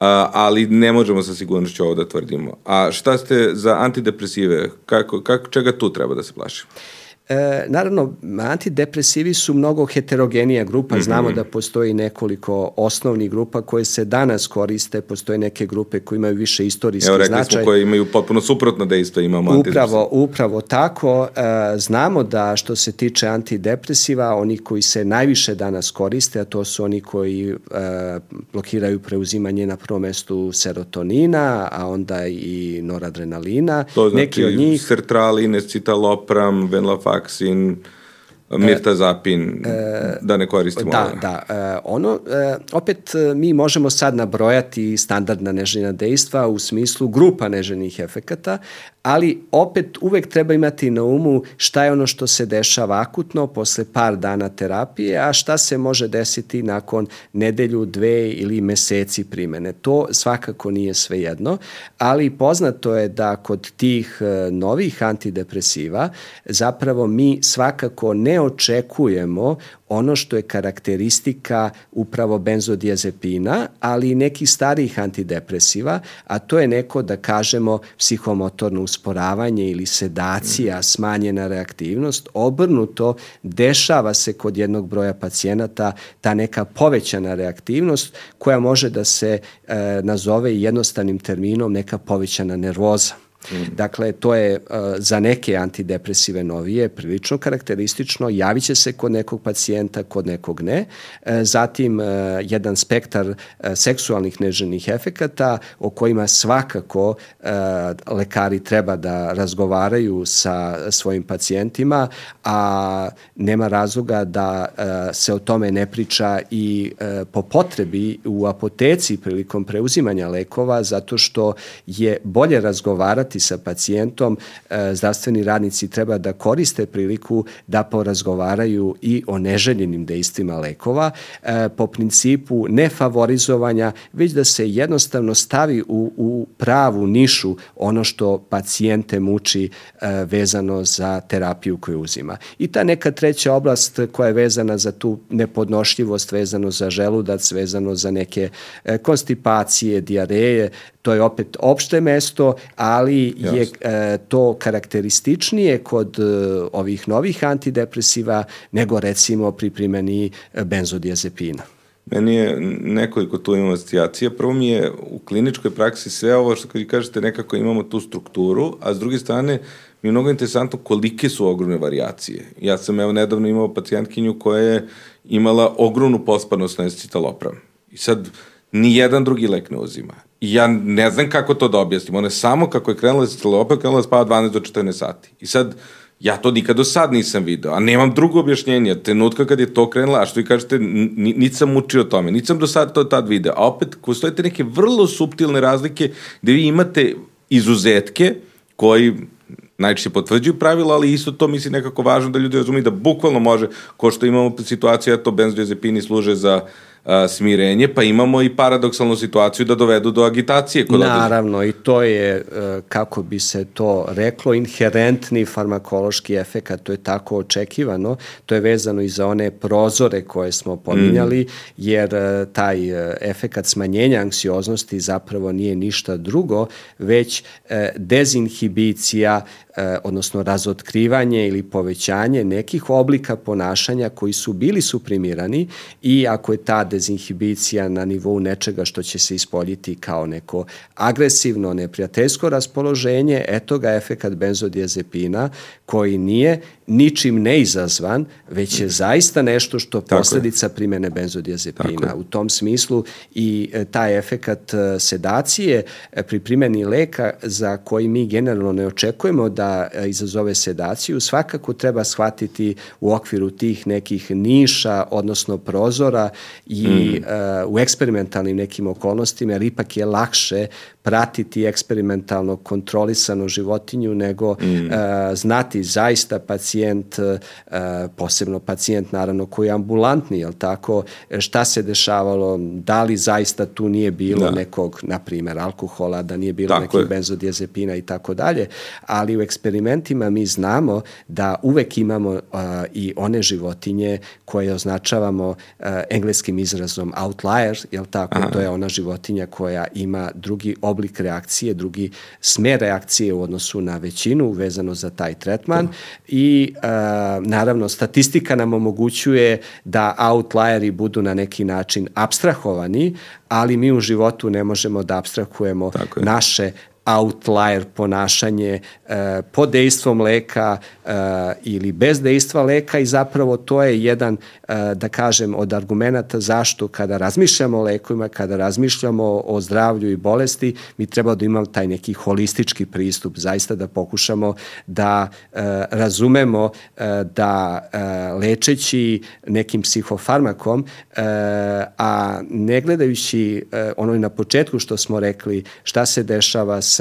a, ali ne možemo sa sigurnošću ovo da tvrdimo. A šta ste za antidepresive? Kako, kako, čega tu treba da se plašimo? E, naravno, antidepresivi su mnogo heterogenija grupa, mm -hmm. znamo da postoji nekoliko osnovnih grupa koje se danas koriste, postoje neke grupe koje imaju više istorijski značaj. Evo, rekli značaj. smo koje imaju potpuno suprotno dejstvo, imamo Upravo, upravo tako. E, znamo da što se tiče antidepresiva, oni koji se najviše danas koriste, a to su oni koji e, blokiraju preuzimanje na prvom mestu serotonina, a onda i noradrenalina. To znači neki od njih, sertralin, escitalopram, venlafax, Taxien vaksin, mirtazapin, e, da ne koristimo. Da, da. E, ono, e, opet mi možemo sad nabrojati standardna neželjena dejstva u smislu grupa neželjenih efekata, ali opet uvek treba imati na umu šta je ono što se dešava akutno posle par dana terapije, a šta se može desiti nakon nedelju, dve ili meseci primene. To svakako nije svejedno, ali poznato je da kod tih novih antidepresiva zapravo mi svakako ne očekujemo ono što je karakteristika upravo benzodiazepina, ali i nekih starijih antidepresiva, a to je neko, da kažemo, psihomotorno usporavanje ili sedacija, mm. smanjena reaktivnost. Obrnuto, dešava se kod jednog broja pacijenata ta neka povećana reaktivnost koja može da se e, nazove jednostavnim terminom neka povećana nervoza. Mm. Dakle, to je uh, za neke antidepresive novije prilično karakteristično, javit će se kod nekog pacijenta, kod nekog ne. Uh, zatim, uh, jedan spektar uh, seksualnih neželjnih efekata o kojima svakako lekari treba da razgovaraju sa svojim pacijentima, a nema razloga da se o tome ne priča i po potrebi u apoteci prilikom preuzimanja lekova, zato što je bolje razgovarati razgovarati sa pacijentom, e, zdravstveni radnici treba da koriste priliku da porazgovaraju i o neželjenim dejstvima lekova e, po principu nefavorizovanja, već da se jednostavno stavi u, u pravu nišu ono što pacijente muči e, vezano za terapiju koju uzima. I ta neka treća oblast koja je vezana za tu nepodnošljivost, vezano za želudac, vezano za neke konstipacije, diareje, to je opet opšte mesto, ali je e, to karakterističnije kod e, ovih novih antidepresiva nego recimo pri primjeni e, benzodiazepina. Meni je nekoliko tu imamo asocijacija. Prvo mi je u kliničkoj praksi sve ovo što kad kažete nekako imamo tu strukturu, a s druge strane mi je mnogo interesantno kolike su ogromne variacije. Ja sam evo nedavno imao pacijentkinju koja je imala ogromnu pospanost na escitalopram. I sad ni jedan drugi lek ne uzima. Ja ne znam kako to da objasnim. Ona je samo kako je krenula se opet krenula da spava 12 do 14 sati. I sad, ja to nikad do sad nisam video, a nemam drugo objašnjenje. Trenutka kad je to krenula, a što vi kažete, niti sam učio o tome, niti sam do sad to tad video. A opet, postojete neke vrlo subtilne razlike gde vi imate izuzetke koji najčešće potvrđuju pravila, ali isto to misli nekako važno da ljudi razumiju da bukvalno može, ko što imamo situaciju, to benzodiazepini služe za uh, smirenje, pa imamo i paradoksalnu situaciju da dovedu do agitacije kod Naravno, određe. i to je, e, kako bi se to reklo, inherentni farmakološki efekat, to je tako očekivano, to je vezano i za one prozore koje smo pominjali, mm. jer e, taj e, efekat smanjenja anksioznosti zapravo nije ništa drugo, već dezinhibicija odnosno razotkrivanje ili povećanje nekih oblika ponašanja koji su bili suprimirani i ako je ta dezinhibicija na nivou nečega što će se ispoljiti kao neko agresivno, neprijateljsko raspoloženje, eto ga efekat benzodiazepina koji nije ničim neizazvan, već je zaista nešto što posledica primene benzodiazepina. U tom smislu i e, taj efekat e, sedacije pri primeni leka za koji mi generalno ne očekujemo da E, izazove sedaciju, svakako treba shvatiti u okviru tih nekih niša, odnosno prozora i mm. u eksperimentalnim nekim okolnostima, jer ipak je lakše pratiti eksperimentalno kontrolisanu životinju, nego mm. uh, znati zaista pacijent, uh, posebno pacijent naravno koji je ambulantni, jel tako, šta se dešavalo, da li zaista tu nije bilo da. nekog, na primer, alkohola, da nije bilo tako nekih je. benzodiazepina i tako dalje, ali u eksperimentima mi znamo da uvek imamo uh, i one životinje koje označavamo uh, engleskim izrazom outlier, jel tako, Aha. to je ona životinja koja ima drugi oblik reakcije, drugi smer reakcije u odnosu na većinu vezano za taj tretman to. i uh, naravno statistika nam omogućuje da outlieri budu na neki način abstrahovani, ali mi u životu ne možemo da abstrahujemo naše outlier ponašanje e, pod dejstvom leka e, ili bez dejstva leka i zapravo to je jedan, e, da kažem, od argumenta zašto kada razmišljamo o lekovima, kada razmišljamo o zdravlju i bolesti, mi treba da imamo taj neki holistički pristup, zaista da pokušamo da e, razumemo e, da e, lečeći nekim psihofarmakom, e, a ne gledajući e, ono na početku što smo rekli šta se dešava sa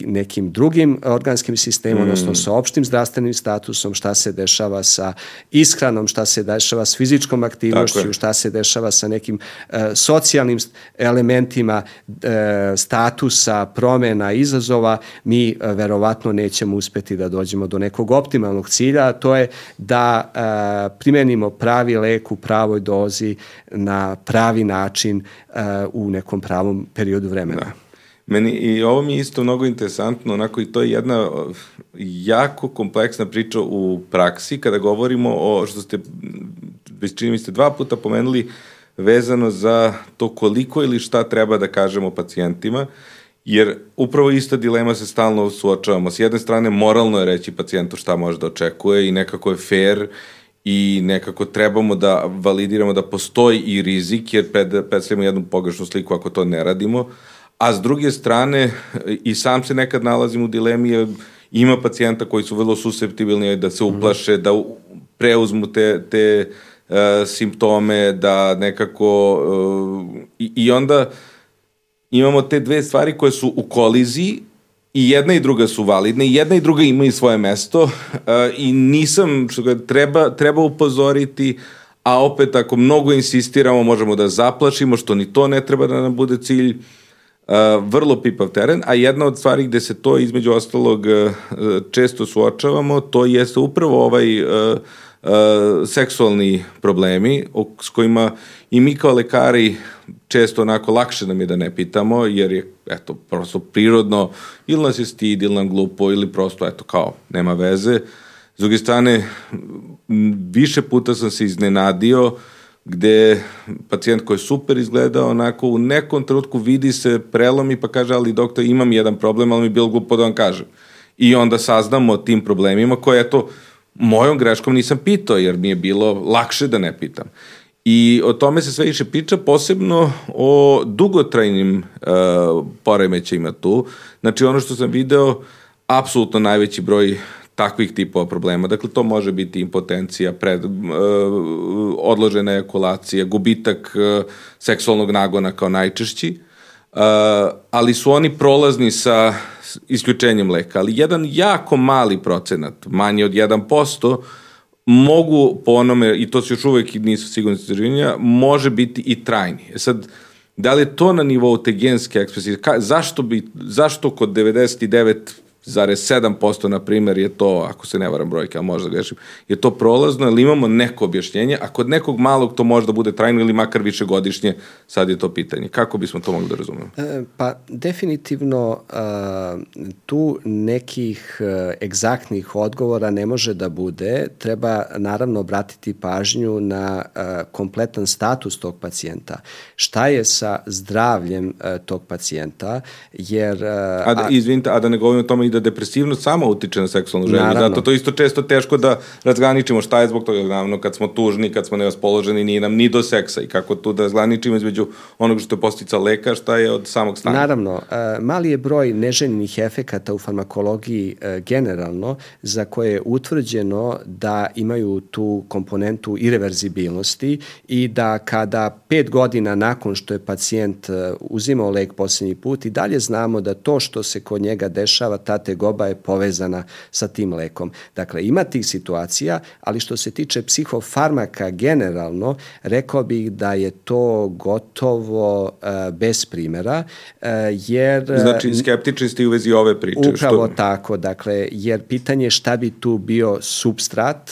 nekim drugim organskim sistemom, mm. odnosno sa opštim zdravstvenim statusom, šta se dešava sa ishranom, šta se dešava s fizičkom aktivnošću, šta se dešava sa nekim e, socijalnim elementima e, statusa, promena, izazova, mi e, verovatno nećemo uspeti da dođemo do nekog optimalnog cilja, a to je da e, primenimo pravi lek u pravoj dozi na pravi način e, u nekom pravom periodu vremena. Da. Meni i ovo mi je isto mnogo interesantno, onako i to je jedna jako kompleksna priča u praksi kada govorimo o, što ste, već čini mi ste dva puta pomenuli, vezano za to koliko ili šta treba da kažemo pacijentima, jer upravo ista dilema se stalno suočavamo. S jedne strane, moralno je reći pacijentu šta može da očekuje i nekako je fair i nekako trebamo da validiramo da postoji i rizik, jer predstavljamo jednu pogrešnu sliku ako to ne radimo, a s druge strane i sam se nekad nalazim u dilemi jer ima pacijenta koji su vrlo susceptibilni da se uplaše, da preuzmu te, te uh, simptome, da nekako uh, i, i onda imamo te dve stvari koje su u koliziji i jedna i druga su validne i jedna i druga imaju svoje mesto uh, i nisam, što ga treba, treba upozoriti, a opet ako mnogo insistiramo možemo da zaplašimo, što ni to ne treba da nam bude cilj, uh, Uh, vrlo pipav teren, a jedna od stvari gde se to između ostalog uh, često suočavamo, to jeste upravo ovaj uh, uh, seksualni problemi s kojima i mi kao lekari često onako lakše nam je da ne pitamo, jer je eto, prosto prirodno, ili nas je stid, ili nam glupo, ili prosto eto kao, nema veze. S druge strane, više puta sam se iznenadio uh, gde pacijent koji je super izgleda, onako u nekom trenutku vidi se prelomi pa kaže, ali doktor imam jedan problem, ali mi je bilo glupo da vam kažem. I onda saznamo o tim problemima koje, eto, mojom greškom nisam pitao, jer mi je bilo lakše da ne pitam. I o tome se sve više priča, posebno o dugotrajnim uh, poremećajima tu. Znači, ono što sam video, apsolutno najveći broj takvih tipova problema. Dakle, to može biti impotencija, pred, uh, odložena ejakulacija, gubitak uh, seksualnog nagona kao najčešći, uh, ali su oni prolazni sa isključenjem leka. Ali jedan jako mali procenat, manje od 1%, mogu po onome, i to se još uvek nisu sigurni istraživanja, može biti i trajni. E sad, da li je to na nivou te genske ekspresije? Ka, zašto, bi, zašto kod 99 7% na primer je to, ako se ne varam brojke, a možda grešim, je to prolazno, ali imamo neko objašnjenje, a kod nekog malog to može da bude trajno ili makar više godišnje, sad je to pitanje. Kako bismo to mogli da razumemo? E, pa definitivno tu nekih e, egzaktnih odgovora ne može da bude, treba naravno obratiti pažnju na kompletan status tog pacijenta. Šta je sa zdravljem e, tog pacijenta, jer... A, da, izvinite, a da ne govorimo o tome i da depresivnost sama utiče na seksualnu želju. Naravno. Zato to isto često teško da razgraničimo šta je zbog toga. Naravno, kad smo tužni, kad smo nevaspoloženi, nije nam ni do seksa i kako tu da razgraničimo između onog što je postica leka, šta je od samog stanja. Naravno, e, mali je broj neželjenih efekata u farmakologiji e, generalno za koje je utvrđeno da imaju tu komponentu irreverzibilnosti i da kada pet godina nakon što je pacijent e, uzimao lek poslednji put i dalje znamo da to što se kod njega dešava, ta tegoba je povezana sa tim lekom. Dakle, ima tih situacija, ali što se tiče psihofarmaka generalno, rekao bih da je to gotovo uh, bez primera, uh, jer... Znači, skeptični ste u vezi ove priče. Upravo što... tako, dakle, jer pitanje šta bi tu bio substrat,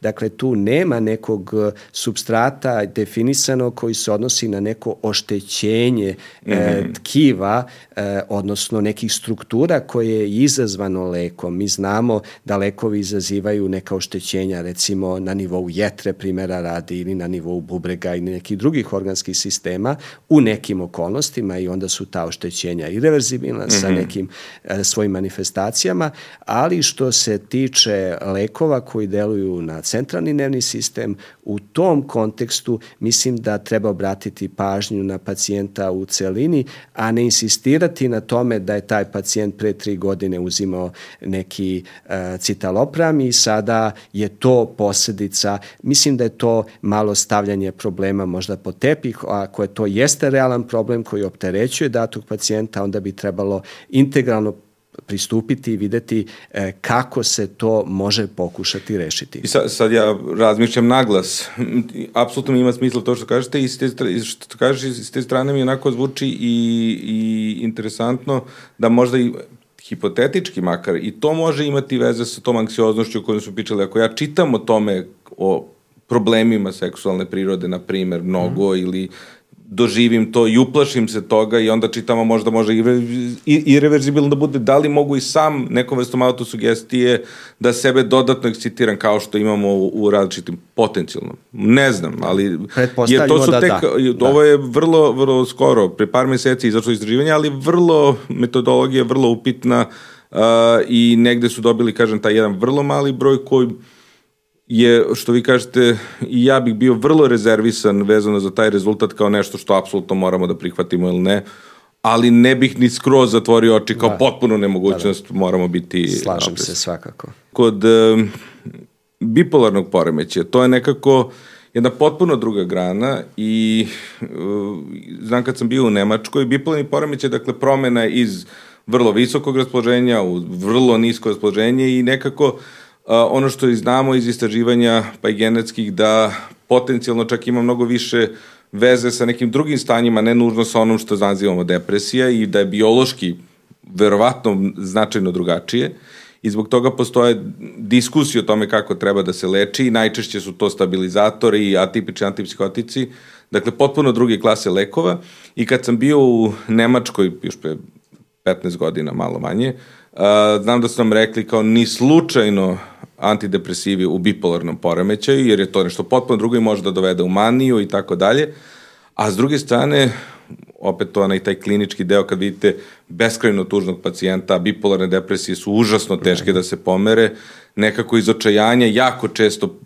dakle, tu nema nekog substrata definisano koji se odnosi na neko oštećenje mm -hmm. tkiva, odnosno nekih struktura koje iz izazvano lekom. Mi znamo da lekovi izazivaju neka oštećenja, recimo na nivou jetre primjera radi ili na nivou bubrega ili nekih drugih organskih sistema u nekim okolnostima i onda su ta oštećenja irreverzibilna mm -hmm. sa mhm. nekim e, svojim manifestacijama, ali što se tiče lekova koji deluju na centralni nervni sistem, u tom kontekstu mislim da treba obratiti pažnju na pacijenta u celini, a ne insistirati na tome da je taj pacijent pre tri godine uzimao neki uh, citalopram i sada je to posledica, mislim da je to malo stavljanje problema možda po tepih, a ako je to jeste realan problem koji opterećuje datog pacijenta, onda bi trebalo integralno pristupiti i videti e, kako se to može pokušati rešiti. I sad, sad ja razmišljam naglas. Apsolutno mi ima smisla to što kažete i ste, što kažeš s te strane mi onako zvuči i, i interesantno da možda i hipotetički makar i to može imati veze sa tom anksioznošću o kojoj smo pričali. Ako ja čitam o tome, o problemima seksualne prirode, na primer, mnogo mm. ili doživim to i uplašim se toga i onda čitamo možda može i, i, irreverzibilno da bude da li mogu i sam nekom vrstom autosugestije da sebe dodatno ekscitiram kao što imamo u, u različitim potencijalno. Ne znam, ali je to su da, tek, da. ovo je vrlo, vrlo skoro, pre par meseci izašlo istraživanje, ali vrlo, metodologija vrlo upitna uh, i negde su dobili, kažem, taj jedan vrlo mali broj koji je, što vi kažete, i ja bih bio vrlo rezervisan vezano za taj rezultat kao nešto što apsolutno moramo da prihvatimo ili ne, ali ne bih ni skroz zatvorio oči kao da. potpuno nemogućnost, da, da. moramo biti... Slažem opres. se svakako. Kod uh, bipolarnog poremeća, to je nekako jedna potpuno druga grana i uh, znam kad sam bio u Nemačkoj, bipolarni poremeć je dakle promena iz vrlo visokog raspoloženja u vrlo nisko raspoloženje i nekako uh, ono što znamo iz istraživanja, pa i genetskih, da potencijalno čak ima mnogo više veze sa nekim drugim stanjima, ne nužno sa onom što nazivamo depresija i da je biološki verovatno značajno drugačije. I zbog toga postoje diskusije o tome kako treba da se leči. I najčešće su to stabilizatori i atipični antipsihotici, dakle potpuno druge klase lekova. I kad sam bio u Nemačkoj, još pre 15 godina, malo manje, znam da su nam rekli kao ni slučajno antidepresivi u bipolarnom poremećaju, jer je to nešto potpuno drugo i može da dovede u maniju i tako dalje. A s druge strane, opet to onaj taj klinički deo kad vidite beskrajno tužnog pacijenta, bipolarne depresije su užasno teške da se pomere, nekako iz očajanja jako često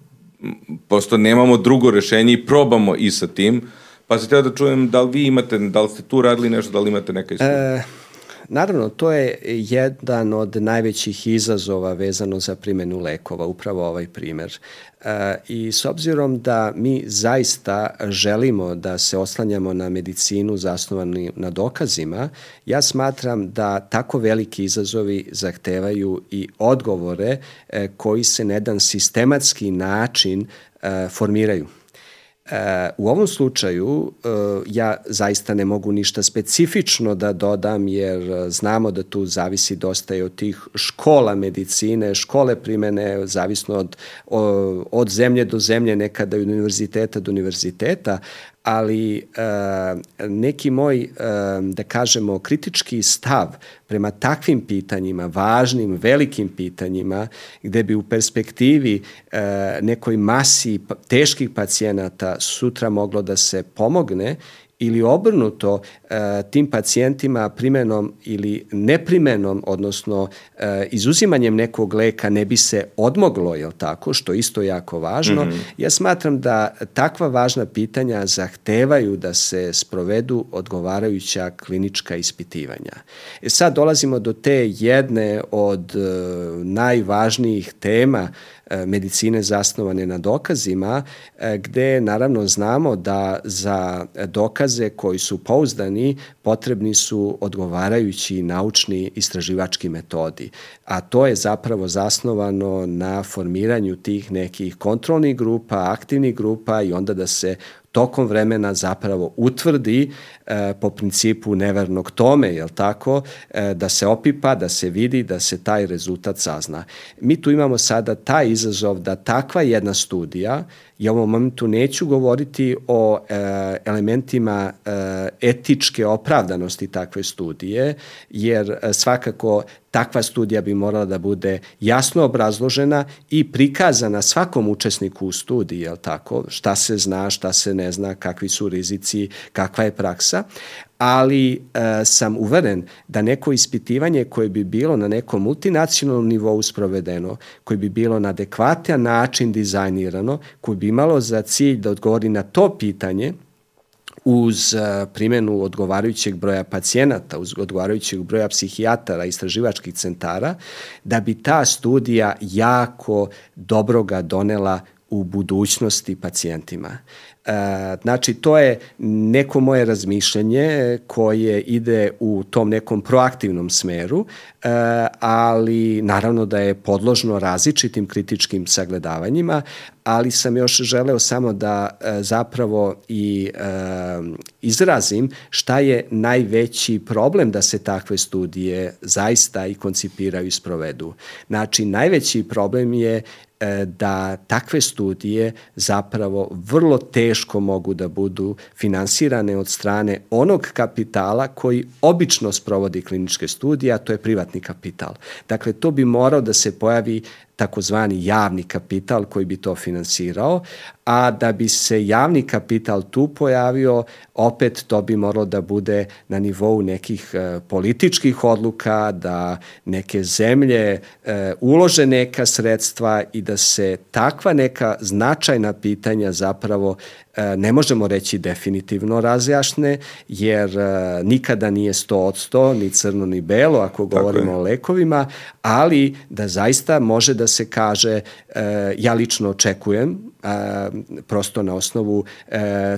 prosto nemamo drugo rešenje i probamo i sa tim, pa se teo da čujem da li vi imate, da li ste tu radili nešto, da li imate neka iskustva? E, Naravno, to je jedan od najvećih izazova vezano za primenu lekova, upravo ovaj primer. E, I s obzirom da mi zaista želimo da se oslanjamo na medicinu zasnovanu na dokazima, ja smatram da tako veliki izazovi zahtevaju i odgovore e, koji se na jedan sistematski način e, formiraju. U ovom slučaju e, ja zaista ne mogu ništa specifično da dodam jer e, znamo da tu zavisi dosta i od tih škola medicine, škole primene, zavisno od, od zemlje do zemlje, nekada od univerziteta do univerziteta, ali e, neki moj, e, da kažemo, kritički stav prema takvim pitanjima, važnim, velikim pitanjima, gde bi u perspektivi e, nekoj masi teških pacijenata sutra moglo da se pomogne ili obrnuto e, tim pacijentima primenom ili neprimenom, odnosno e, izuzimanjem nekog leka ne bi se odmoglo, je tako, što isto jako važno. Mm -hmm. Ja smatram da takva važna pitanja zahtevaju da se sprovedu odgovarajuća klinička ispitivanja. E sad dolazimo do te jedne od e, najvažnijih tema medicine zasnovane na dokazima, e, gde naravno znamo da za dokaze koji su pouzdani potrebni su odgovarajući naučni istraživački metodi. A to je zapravo zasnovano na formiranju tih nekih kontrolnih grupa, aktivnih grupa i onda da se tokom vremena zapravo utvrdi e, po principu nevernog tome, je tako, e, da se opipa, da se vidi, da se taj rezultat sazna. Mi tu imamo sada taj izazov da takva jedna studija Ja u ovom momentu neću govoriti o e, elementima e, etičke opravdanosti takve studije, jer e, svakako takva studija bi morala da bude jasno obrazložena i prikazana svakom učesniku u studiji, je tako? Šta se zna, šta se ne zna, kakvi su rizici, kakva je praksa ali e, sam uveren da neko ispitivanje koje bi bilo na nekom multinacionalnom nivou sprovedeno, koje bi bilo na adekvatan način dizajnirano, koje bi imalo za cilj da odgovori na to pitanje, uz primenu odgovarajućeg broja pacijenata, uz odgovarajućeg broja psihijatara, istraživačkih centara, da bi ta studija jako dobroga donela u budućnosti pacijentima. E, znači, to je neko moje razmišljanje koje ide u tom nekom proaktivnom smeru, e, ali naravno da je podložno različitim kritičkim sagledavanjima, ali sam još želeo samo da e, zapravo i izrazim šta je najveći problem da se takve studije zaista i koncipiraju i sprovedu. Znači, najveći problem je E, da takve studije zapravo vrlo teško mogu da budu finansirane od strane onog kapitala koji obično sprovodi kliničke studije, a to je privatni kapital. Dakle, to bi morao da se pojavi takozvani javni kapital koji bi to finansirao, a da bi se javni kapital tu pojavio, opet to bi moralo da bude na nivou nekih e, političkih odluka, da neke zemlje e, ulože neka sredstva i da se takva neka značajna pitanja zapravo e, ne možemo reći definitivno razjašne, jer e, nikada nije 100 od 100, ni crno ni belo, ako govorimo o lekovima, ali da zaista može da se kaže, e, ja lično očekujem, prosto na osnovu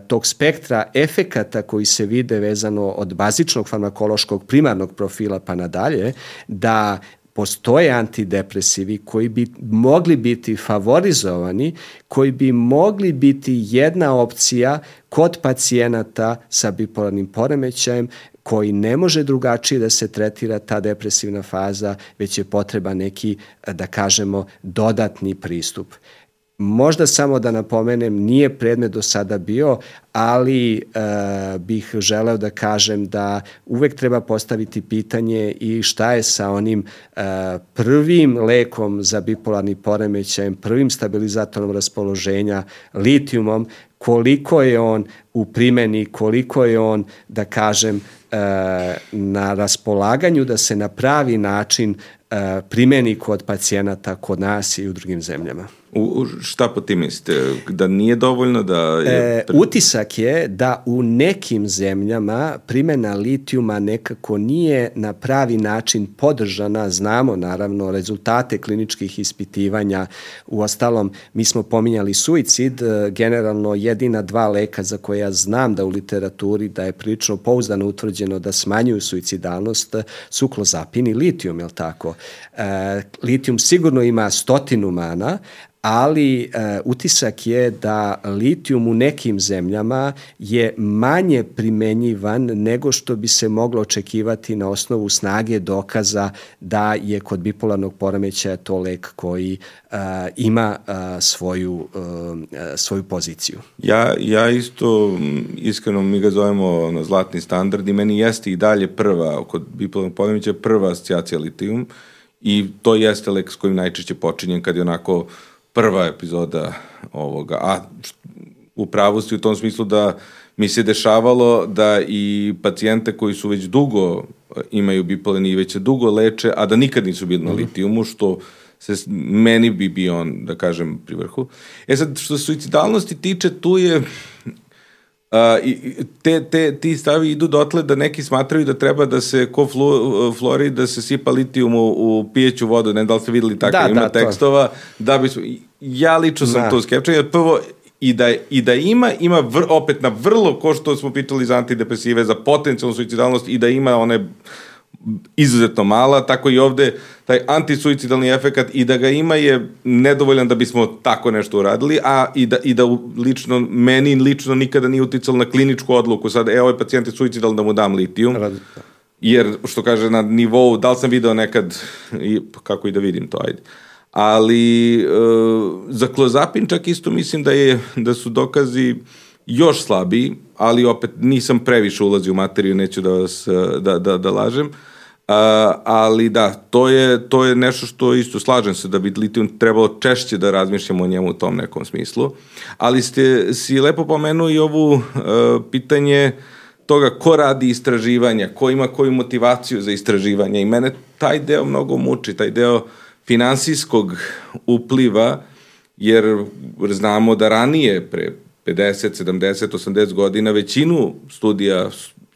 tog spektra efekata koji se vide vezano od bazičnog farmakološkog primarnog profila pa nadalje, da postoje antidepresivi koji bi mogli biti favorizovani, koji bi mogli biti jedna opcija kod pacijenata sa bipolarnim poremećajem koji ne može drugačije da se tretira ta depresivna faza, već je potreba neki, da kažemo, dodatni pristup. Možda samo da napomenem, nije predmet do sada bio, ali e, bih želeo da kažem da uvek treba postaviti pitanje i šta je sa onim e, prvim lekom za bipolarni poremećaj, prvim stabilizatorom raspoloženja, litijumom, koliko je on u primeni, koliko je on, da kažem, e, na raspolaganju da se na pravi način e, primeni kod pacijenata kod nas i u drugim zemljama. U, šta po tim mislite? Da nije dovoljno da je... E, utisak je da u nekim zemljama primena litijuma nekako nije na pravi način podržana. Znamo naravno rezultate kliničkih ispitivanja. U ostalom, mi smo pominjali suicid, e, generalno jedina dva leka za koje ja znam da u literaturi da je prilično pouzdano utvrđeno da smanjuju suicidalnost su klozapin i litijum, je li tako? E, litijum sigurno ima stotinu mana, ali e, utisak je da litijum u nekim zemljama je manje primenjivan nego što bi se moglo očekivati na osnovu snage dokaza da je kod bipolarnog poremećaja to lek koji e, ima e, svoju, e, svoju poziciju. Ja, ja isto, iskreno mi ga zovemo na zlatni standard i meni jeste i dalje prva, kod bipolarnog poremećaja prva asocijacija litijum i to jeste lek s kojim najčešće počinjem kad je onako prva epizoda ovoga, a u pravosti u tom smislu da mi se dešavalo da i pacijente koji su već dugo imaju bipolarni i već se dugo leče, a da nikad nisu bili na mhm. litijumu, što se meni bi bio on, da kažem, pri vrhu. E sad, što se suicidalnosti tiče, tu je Uh, i te, te, ti stavi idu dotle da neki smatraju da treba da se ko flu, flori da se sipa litijum u, u pijeću vodu, ne da li ste videli tako, da, ima da, tekstova, to. da bi ja lično sam da. tu skepčan, jer prvo i da, i da ima, ima vr, opet na vrlo, ko što smo pitali za antidepresive, za potencijalnu suicidalnost i da ima one izuzetno mala, tako i ovde taj antisuicidalni efekat i da ga ima je nedovoljan da bismo tako nešto uradili, a i da, i da lično, meni lično nikada nije uticalo na kliničku odluku, sad, e, ovaj pacijent je suicidal da mu dam litijum, jer, što kaže, na nivou, da li sam video nekad, i, kako i da vidim to, ajde, ali e, za klozapin čak isto mislim da je da su dokazi još slabiji, ali opet nisam previše ulazi u materiju, neću da vas da, da, da lažem. Uh, ali da, to je, to je nešto što isto slažem se da bi litijum trebalo češće da razmišljamo o njemu u tom nekom smislu. Ali ste si lepo pomenuo i ovu uh, pitanje toga ko radi istraživanja, ko ima koju motivaciju za istraživanje i mene taj deo mnogo muči, taj deo finansijskog upliva, jer znamo da ranije, pre 50, 70, 80 godina, većinu studija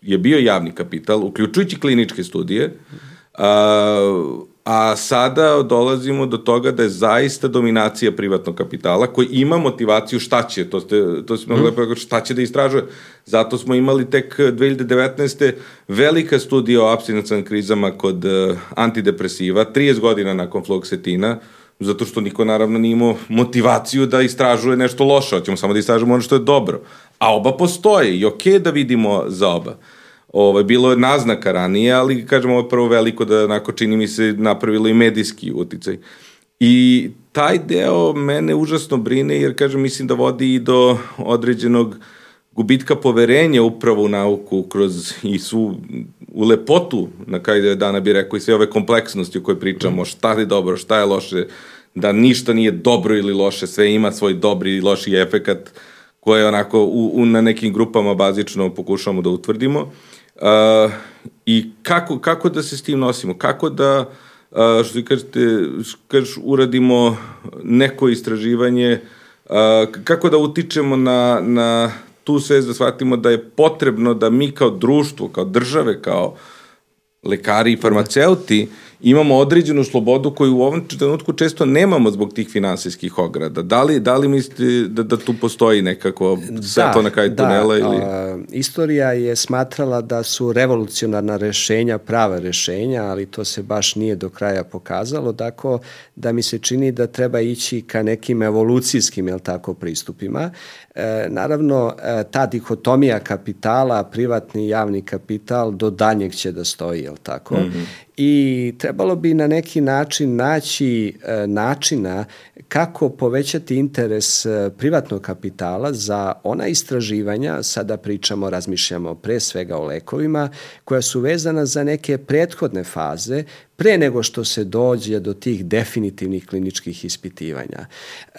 je bio javni kapital, uključujući kliničke studije, a, a sada dolazimo do toga da je zaista dominacija privatnog kapitala koji ima motivaciju šta će, to ste, to mnogo mm. lepo šta će da istražuje. Zato smo imali tek 2019. velika studija o abstinencan krizama kod uh, antidepresiva, 30 godina nakon fluoksetina, zato što niko naravno nije imao motivaciju da istražuje nešto loše, hoćemo samo da istražujemo ono što je dobro. A oba postoje i okej okay da vidimo za oba. Ovaj, bilo je naznaka ranije, ali kažemo ovo je prvo veliko da onako čini mi se napravilo i medijski uticaj. I taj deo mene užasno brine jer kažem mislim da vodi i do određenog gubitka poverenja upravo u nauku kroz i su u lepotu na kraju dana bi rekao i sve ove kompleksnosti o kojoj pričamo, šta je dobro, šta je loše, da ništa nije dobro ili loše, sve ima svoj dobri i loši efekat koje onako u, u, na nekim grupama bazično pokušamo da utvrdimo. Uh, Uh, I kako, kako da se s tim nosimo? Kako da, uh, što kažete, kažeš, uradimo neko istraživanje, uh, kako da utičemo na, na tu svest da shvatimo da je potrebno da mi kao društvo, kao države, kao lekari i farmaceuti, imamo određenu slobodu koju u ovom trenutku često nemamo zbog tih finansijskih ograda. Da li, da li mislite da, da tu postoji nekako svetlo da, na kraju da, tunela? Ili? A, istorija je smatrala da su revolucionarna rešenja prava rešenja, ali to se baš nije do kraja pokazalo, tako da mi se čini da treba ići ka nekim evolucijskim, jel tako, pristupima. E, naravno, e, ta dihotomija kapitala, privatni i javni kapital, do danjeg će da stoji, jel tako? Mm -hmm i trebalo bi na neki način naći e, načina kako povećati interes e, privatnog kapitala za ona istraživanja, sada pričamo, razmišljamo pre svega o lekovima, koja su vezana za neke prethodne faze, pre nego što se dođe do tih definitivnih kliničkih ispitivanja. E,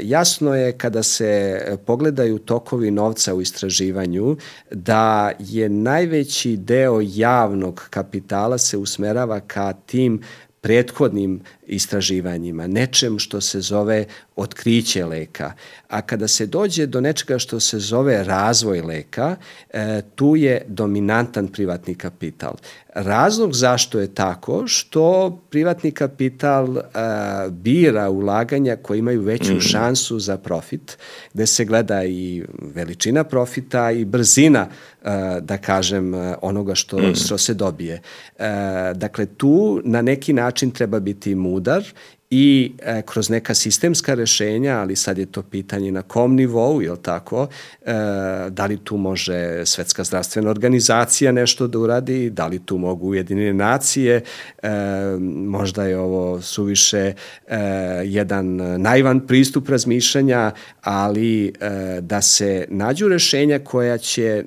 jasno je kada se pogledaju tokovi novca u istraživanju da je najveći deo javnog kapitala se usmerava ka tim prethodnim istraživanjima, nečem što se zove otkriće leka. A kada se dođe do nečega što se zove razvoj leka, e, tu je dominantan privatni kapital. Razlog zašto je tako, što privatni kapital e, bira ulaganja koje imaju veću mm. šansu za profit, gde se gleda i veličina profita i brzina, e, da kažem, onoga što, mm. što se dobije. Dakle, tu na neki način treba biti mu der i e, kroz neka sistemska rešenja, ali sad je to pitanje na kom nivou, je li tako, e, da li tu može Svetska zdravstvena organizacija nešto da uradi, da li tu mogu Ujedinjene nacije, e, možda je ovo suviše e, jedan naivan pristup razmišljanja, ali e, da se nađu rešenja koja će e,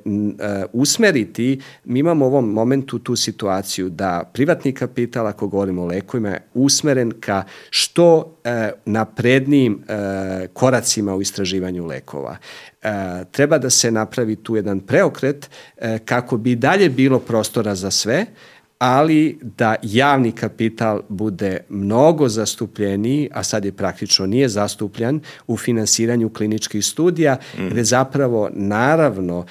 usmeriti, mi imamo u ovom momentu tu situaciju da privatni kapital, ako govorimo o lekovima, je usmeren ka što e, naprednijim e, koracima u istraživanju lekova. E, treba da se napravi tu jedan preokret e, kako bi dalje bilo prostora za sve, ali da javni kapital bude mnogo zastupljeniji, a sad je praktično nije zastupljan u finansiranju kliničkih studija, mm. gde zapravo naravno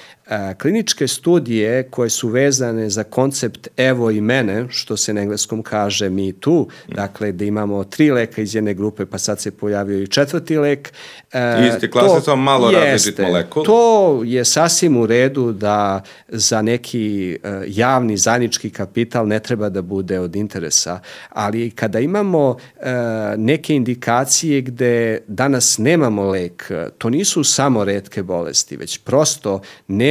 kliničke studije koje su vezane za koncept evo i mene, što se na engleskom kaže me too, dakle da imamo tri leka iz jedne grupe pa sad se pojavio i četvrti lek. Isti klase, samo malo različit molekul. To je sasvim u redu da za neki javni zajednički kapital ne treba da bude od interesa, ali kada imamo neke indikacije gde danas nemamo lek, to nisu samo redke bolesti, već prosto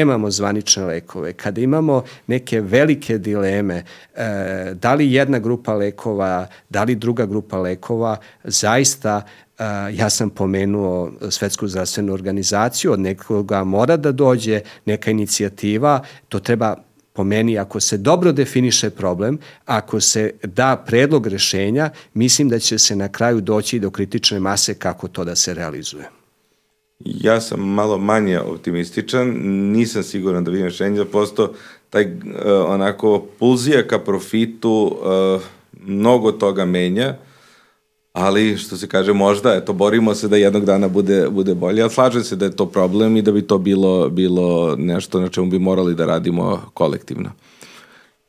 nemamo zvanične lekove. Kada imamo neke velike dileme, da li jedna grupa lekova, da li druga grupa lekova, zaista ja sam pomenuo Svetsku zdravstvenu organizaciju, od nekoga mora da dođe neka inicijativa, to treba po meni, ako se dobro definiše problem, ako se da predlog rešenja, mislim da će se na kraju doći do kritične mase kako to da se realizuje. Ja sam malo manje optimističan, nisam siguran da vidim rešenje, posto taj uh, onako pulzija ka profitu uh, mnogo toga menja, ali što se kaže možda, eto, borimo se da jednog dana bude, bude bolje, ali slažem se da je to problem i da bi to bilo, bilo nešto na čemu bi morali da radimo kolektivno.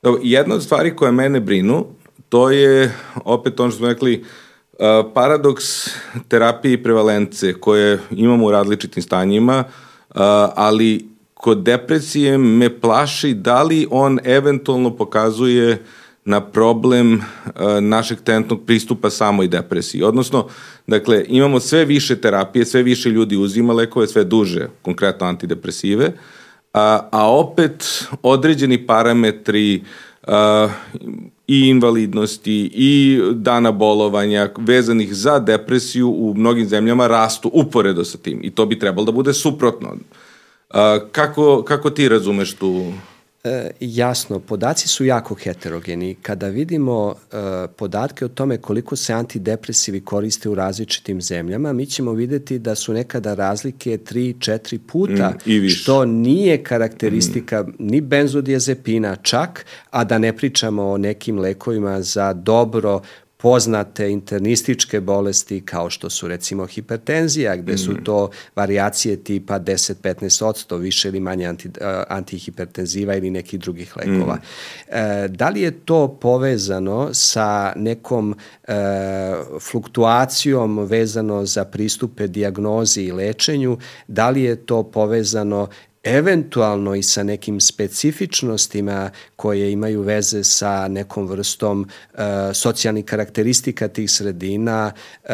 Dobro, jedna od stvari koje mene brinu, to je opet ono što smo rekli, paradoks terapije i prevalence koje imamo u različitim stanjima, ali kod depresije me plaši da li on eventualno pokazuje na problem uh, našeg trenutnog pristupa samoj depresiji. Odnosno, dakle, imamo sve više terapije, sve više ljudi uzima lekove, sve duže, konkretno antidepresive, a, a opet određeni parametri i invalidnosti i dana bolovanja vezanih za depresiju u mnogim zemljama rastu uporedo sa tim i to bi trebalo da bude suprotno. Kako, kako ti razumeš tu E, jasno, podaci su jako heterogeni. Kada vidimo e, podatke o tome koliko se antidepresivi koriste u različitim zemljama, mi ćemo videti da su nekada razlike 3-4 puta, mm, što nije karakteristika mm. ni benzodiazepina čak, a da ne pričamo o nekim lekovima za dobro poznate internističke bolesti kao što su recimo hipertenzija, gde su mm. to variacije tipa 10-15% više ili manje anti, antihipertenziva ili nekih drugih lekova. Mm. E, da li je to povezano sa nekom e, fluktuacijom vezano za pristupe diagnozi i lečenju, da li je to povezano eventualno i sa nekim specifičnostima koje imaju veze sa nekom vrstom uh, socijalnih karakteristika tih sredina, uh,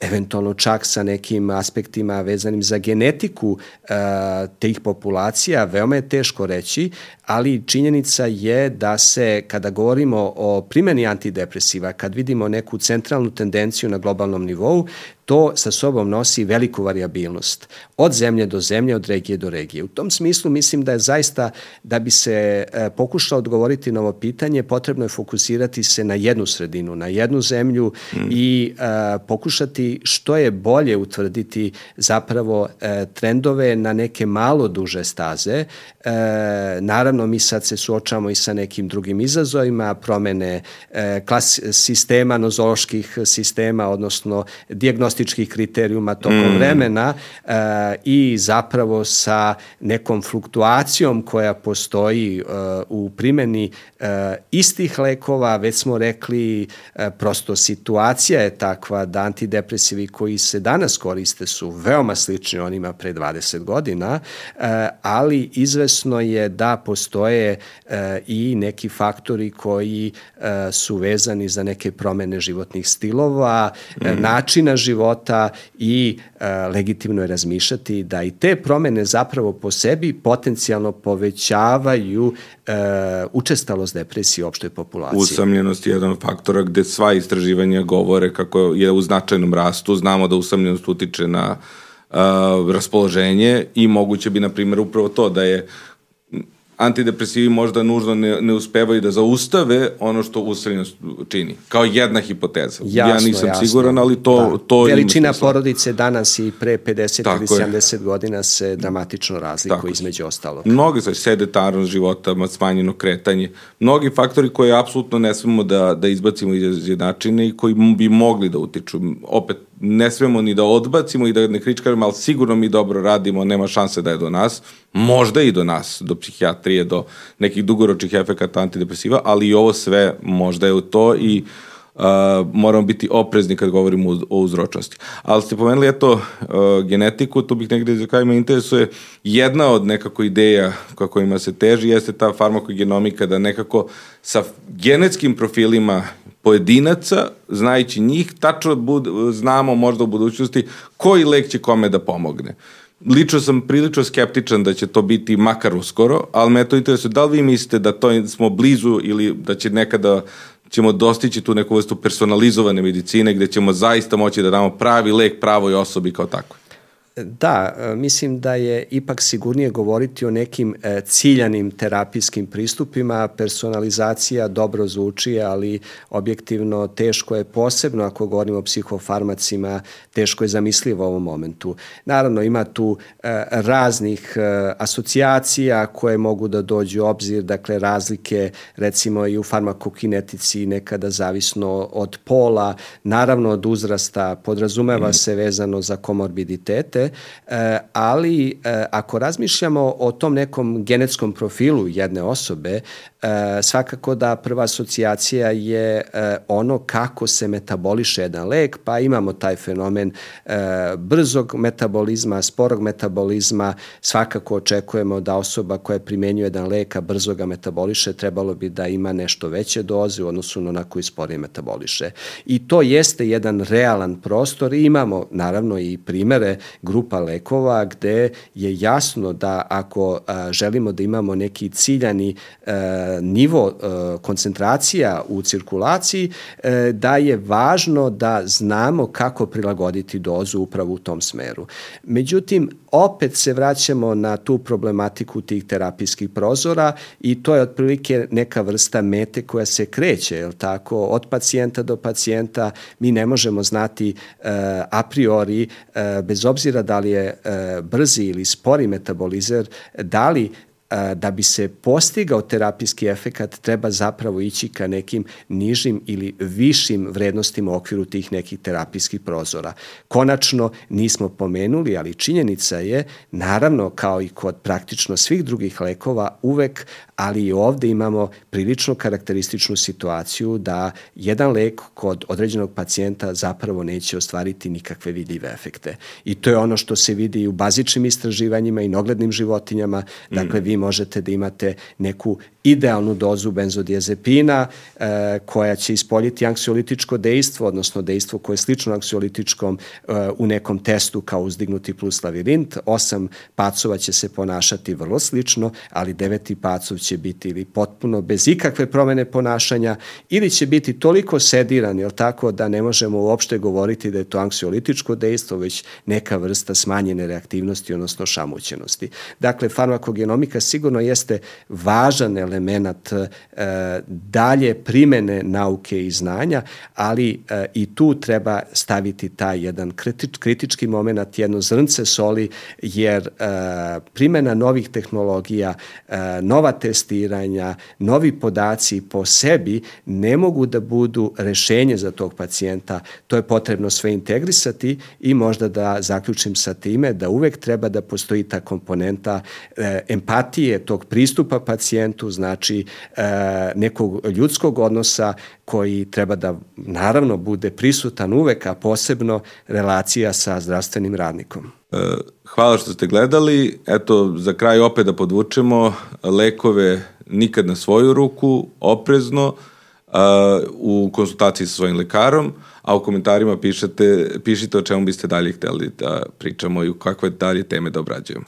eventualno čak sa nekim aspektima vezanim za genetiku uh, tih populacija, veoma je teško reći, ali činjenica je da se, kada govorimo o primjeni antidepresiva, kad vidimo neku centralnu tendenciju na globalnom nivou, to sa sobom nosi veliku variabilnost. Od zemlje do zemlje, od regije do regije. U tom smislu mislim da je zaista, da bi se e, pokušalo odgovoriti na ovo pitanje, potrebno je fokusirati se na jednu sredinu, na jednu zemlju mm. i e, pokušati što je bolje utvrditi zapravo e, trendove na neke malo duže staze. E, naravno, mi sad se suočamo i sa nekim drugim izazovima, promene e, klas, sistema, nozoloških sistema, odnosno diagnostičkih statističkih kriterijuma tokom mm. vremena e, i zapravo sa nekom fluktuacijom koja postoji e, u primeni e, istih lekova, već smo rekli e, prosto situacija je takva da antidepresivi koji se danas koriste su veoma slični onima pre 20 godina, e, ali izvesno je da postoje e, i neki faktori koji e, su vezani za neke promene životnih stilova, mm. načina života, života i e, legitimno je razmišljati da i te promene zapravo po sebi potencijalno povećavaju e, učestalost depresije u opštoj populaciji. Usamljenost je jedan od faktora gde sva istraživanja govore kako je u značajnom rastu. Znamo da usamljenost utiče na uh, raspoloženje i moguće bi, na primjer, upravo to da je antidepresivi možda nužno ne, ne uspevaju da zaustave ono što useljenost čini. Kao jedna hipoteza. Jasno, ja nisam jasno. siguran, ali to... Da. to Veličina porodice danas i pre 50 Tako ili je. 70 godina se dramatično razlikuje Tako je. između ostalog. Mnogi sa sedetarnost života, ma- smanjeno kretanje, mnogi faktori koje apsolutno ne smemo da, da izbacimo iz jednačine i koji bi mogli da utiču. Opet, ne smemo ni da odbacimo i da ne kričkarimo, ali sigurno mi dobro radimo, nema šanse da je do nas, možda i do nas, do psihijatrije, do nekih dugoročnih efekata antidepresiva, ali i ovo sve možda je u to i Uh, moramo biti oprezni kad govorimo o, o uzročnosti. Ali ste pomenuli eto uh, genetiku, tu bih negde za kraj me interesuje jedna od nekako ideja kako ima se teži jeste ta farmakogenomika da nekako sa genetskim profilima pojedinaca, znajući njih, tačno bud, znamo možda u budućnosti koji lek će kome da pomogne. Lično sam prilično skeptičan da će to biti makar uskoro, ali me to interesuje. Da li vi mislite da to smo blizu ili da će nekada ćemo dostići tu neku vrstu personalizovane medicine gde ćemo zaista moći da damo pravi lek pravoj osobi kao tako? Da, e, mislim da je ipak sigurnije govoriti o nekim e, ciljanim terapijskim pristupima. Personalizacija dobro zvuči, ali objektivno teško je posebno ako govorimo o psihofarmacima, teško je zamislivo u ovom momentu. Naravno, ima tu e, raznih asocijacija koje mogu da dođu u obzir, dakle razlike recimo i u farmakokinetici nekada zavisno od pola, naravno od uzrasta, podrazumeva se vezano za komorbiditete, e, ali e, ako razmišljamo o tom nekom genetskom profilu jedne osobe, e, svakako da prva asocijacija je ono kako se metaboliše jedan lek, pa imamo taj fenomen brzog metabolizma, sporog metabolizma, svakako očekujemo da osoba koja primenjuje jedan lek, a brzo ga metaboliše, trebalo bi da ima nešto veće doze u odnosu na ona koji sporije metaboliše. I to jeste jedan realan prostor i imamo naravno i primere grupa lekova gde je jasno da ako a, želimo da imamo neki ciljani a, nivo a, koncentracija u cirkulaciji, a, da je važno da znamo kako prilagoditi dozu upravo u tom smeru. Međutim, opet se vraćamo na tu problematiku tih terapijskih prozora i to je otprilike neka vrsta mete koja se kreće, je tako, od pacijenta do pacijenta mi ne možemo znati a priori, bez obzira da li je uh, brzi ili spori metabolizer, da li da bi se postigao terapijski efekat treba zapravo ići ka nekim nižim ili višim vrednostima u okviru tih nekih terapijskih prozora. Konačno nismo pomenuli, ali činjenica je, naravno kao i kod praktično svih drugih lekova, uvek ali i ovde imamo prilično karakterističnu situaciju da jedan lek kod određenog pacijenta zapravo neće ostvariti nikakve vidljive efekte. I to je ono što se vidi i u bazičnim istraživanjima i noglednim životinjama. Dakle, vi možete da imate neku idealnu dozu benzodiazepina e, koja će ispoljiti anksiolitičko dejstvo, odnosno dejstvo koje je slično anksiolitičkom e, u nekom testu kao uzdignuti plus lavirint. Osam pacova će se ponašati vrlo slično, ali deveti pacov će biti ili potpuno bez ikakve promene ponašanja ili će biti toliko sediran, jel tako, da ne možemo uopšte govoriti da je to anksiolitičko dejstvo, već neka vrsta smanjene reaktivnosti, odnosno šamućenosti. Dakle, farmakogenomika sigurno jeste važan e, dalje primene nauke i znanja, ali e, i tu treba staviti taj jedan kritič, kritički moment, jedno zrnce soli, jer e, primena novih tehnologija, nova testiranja, novi podaci po sebi ne mogu da budu rešenje za tog pacijenta. To je potrebno sve integrisati i možda da zaključim sa time da uvek treba da postoji ta komponenta empatije tog pristupa pacijentu, znači e, nekog ljudskog odnosa koji treba da naravno bude prisutan uvek, a posebno relacija sa zdravstvenim radnikom. E, hvala što ste gledali. Eto, za kraj opet da podvučemo, lekove nikad na svoju ruku, oprezno, u konsultaciji sa svojim lekarom, a u komentarima pišete, pišite o čemu biste dalje hteli da pričamo i u kakve dalje teme da obrađujemo.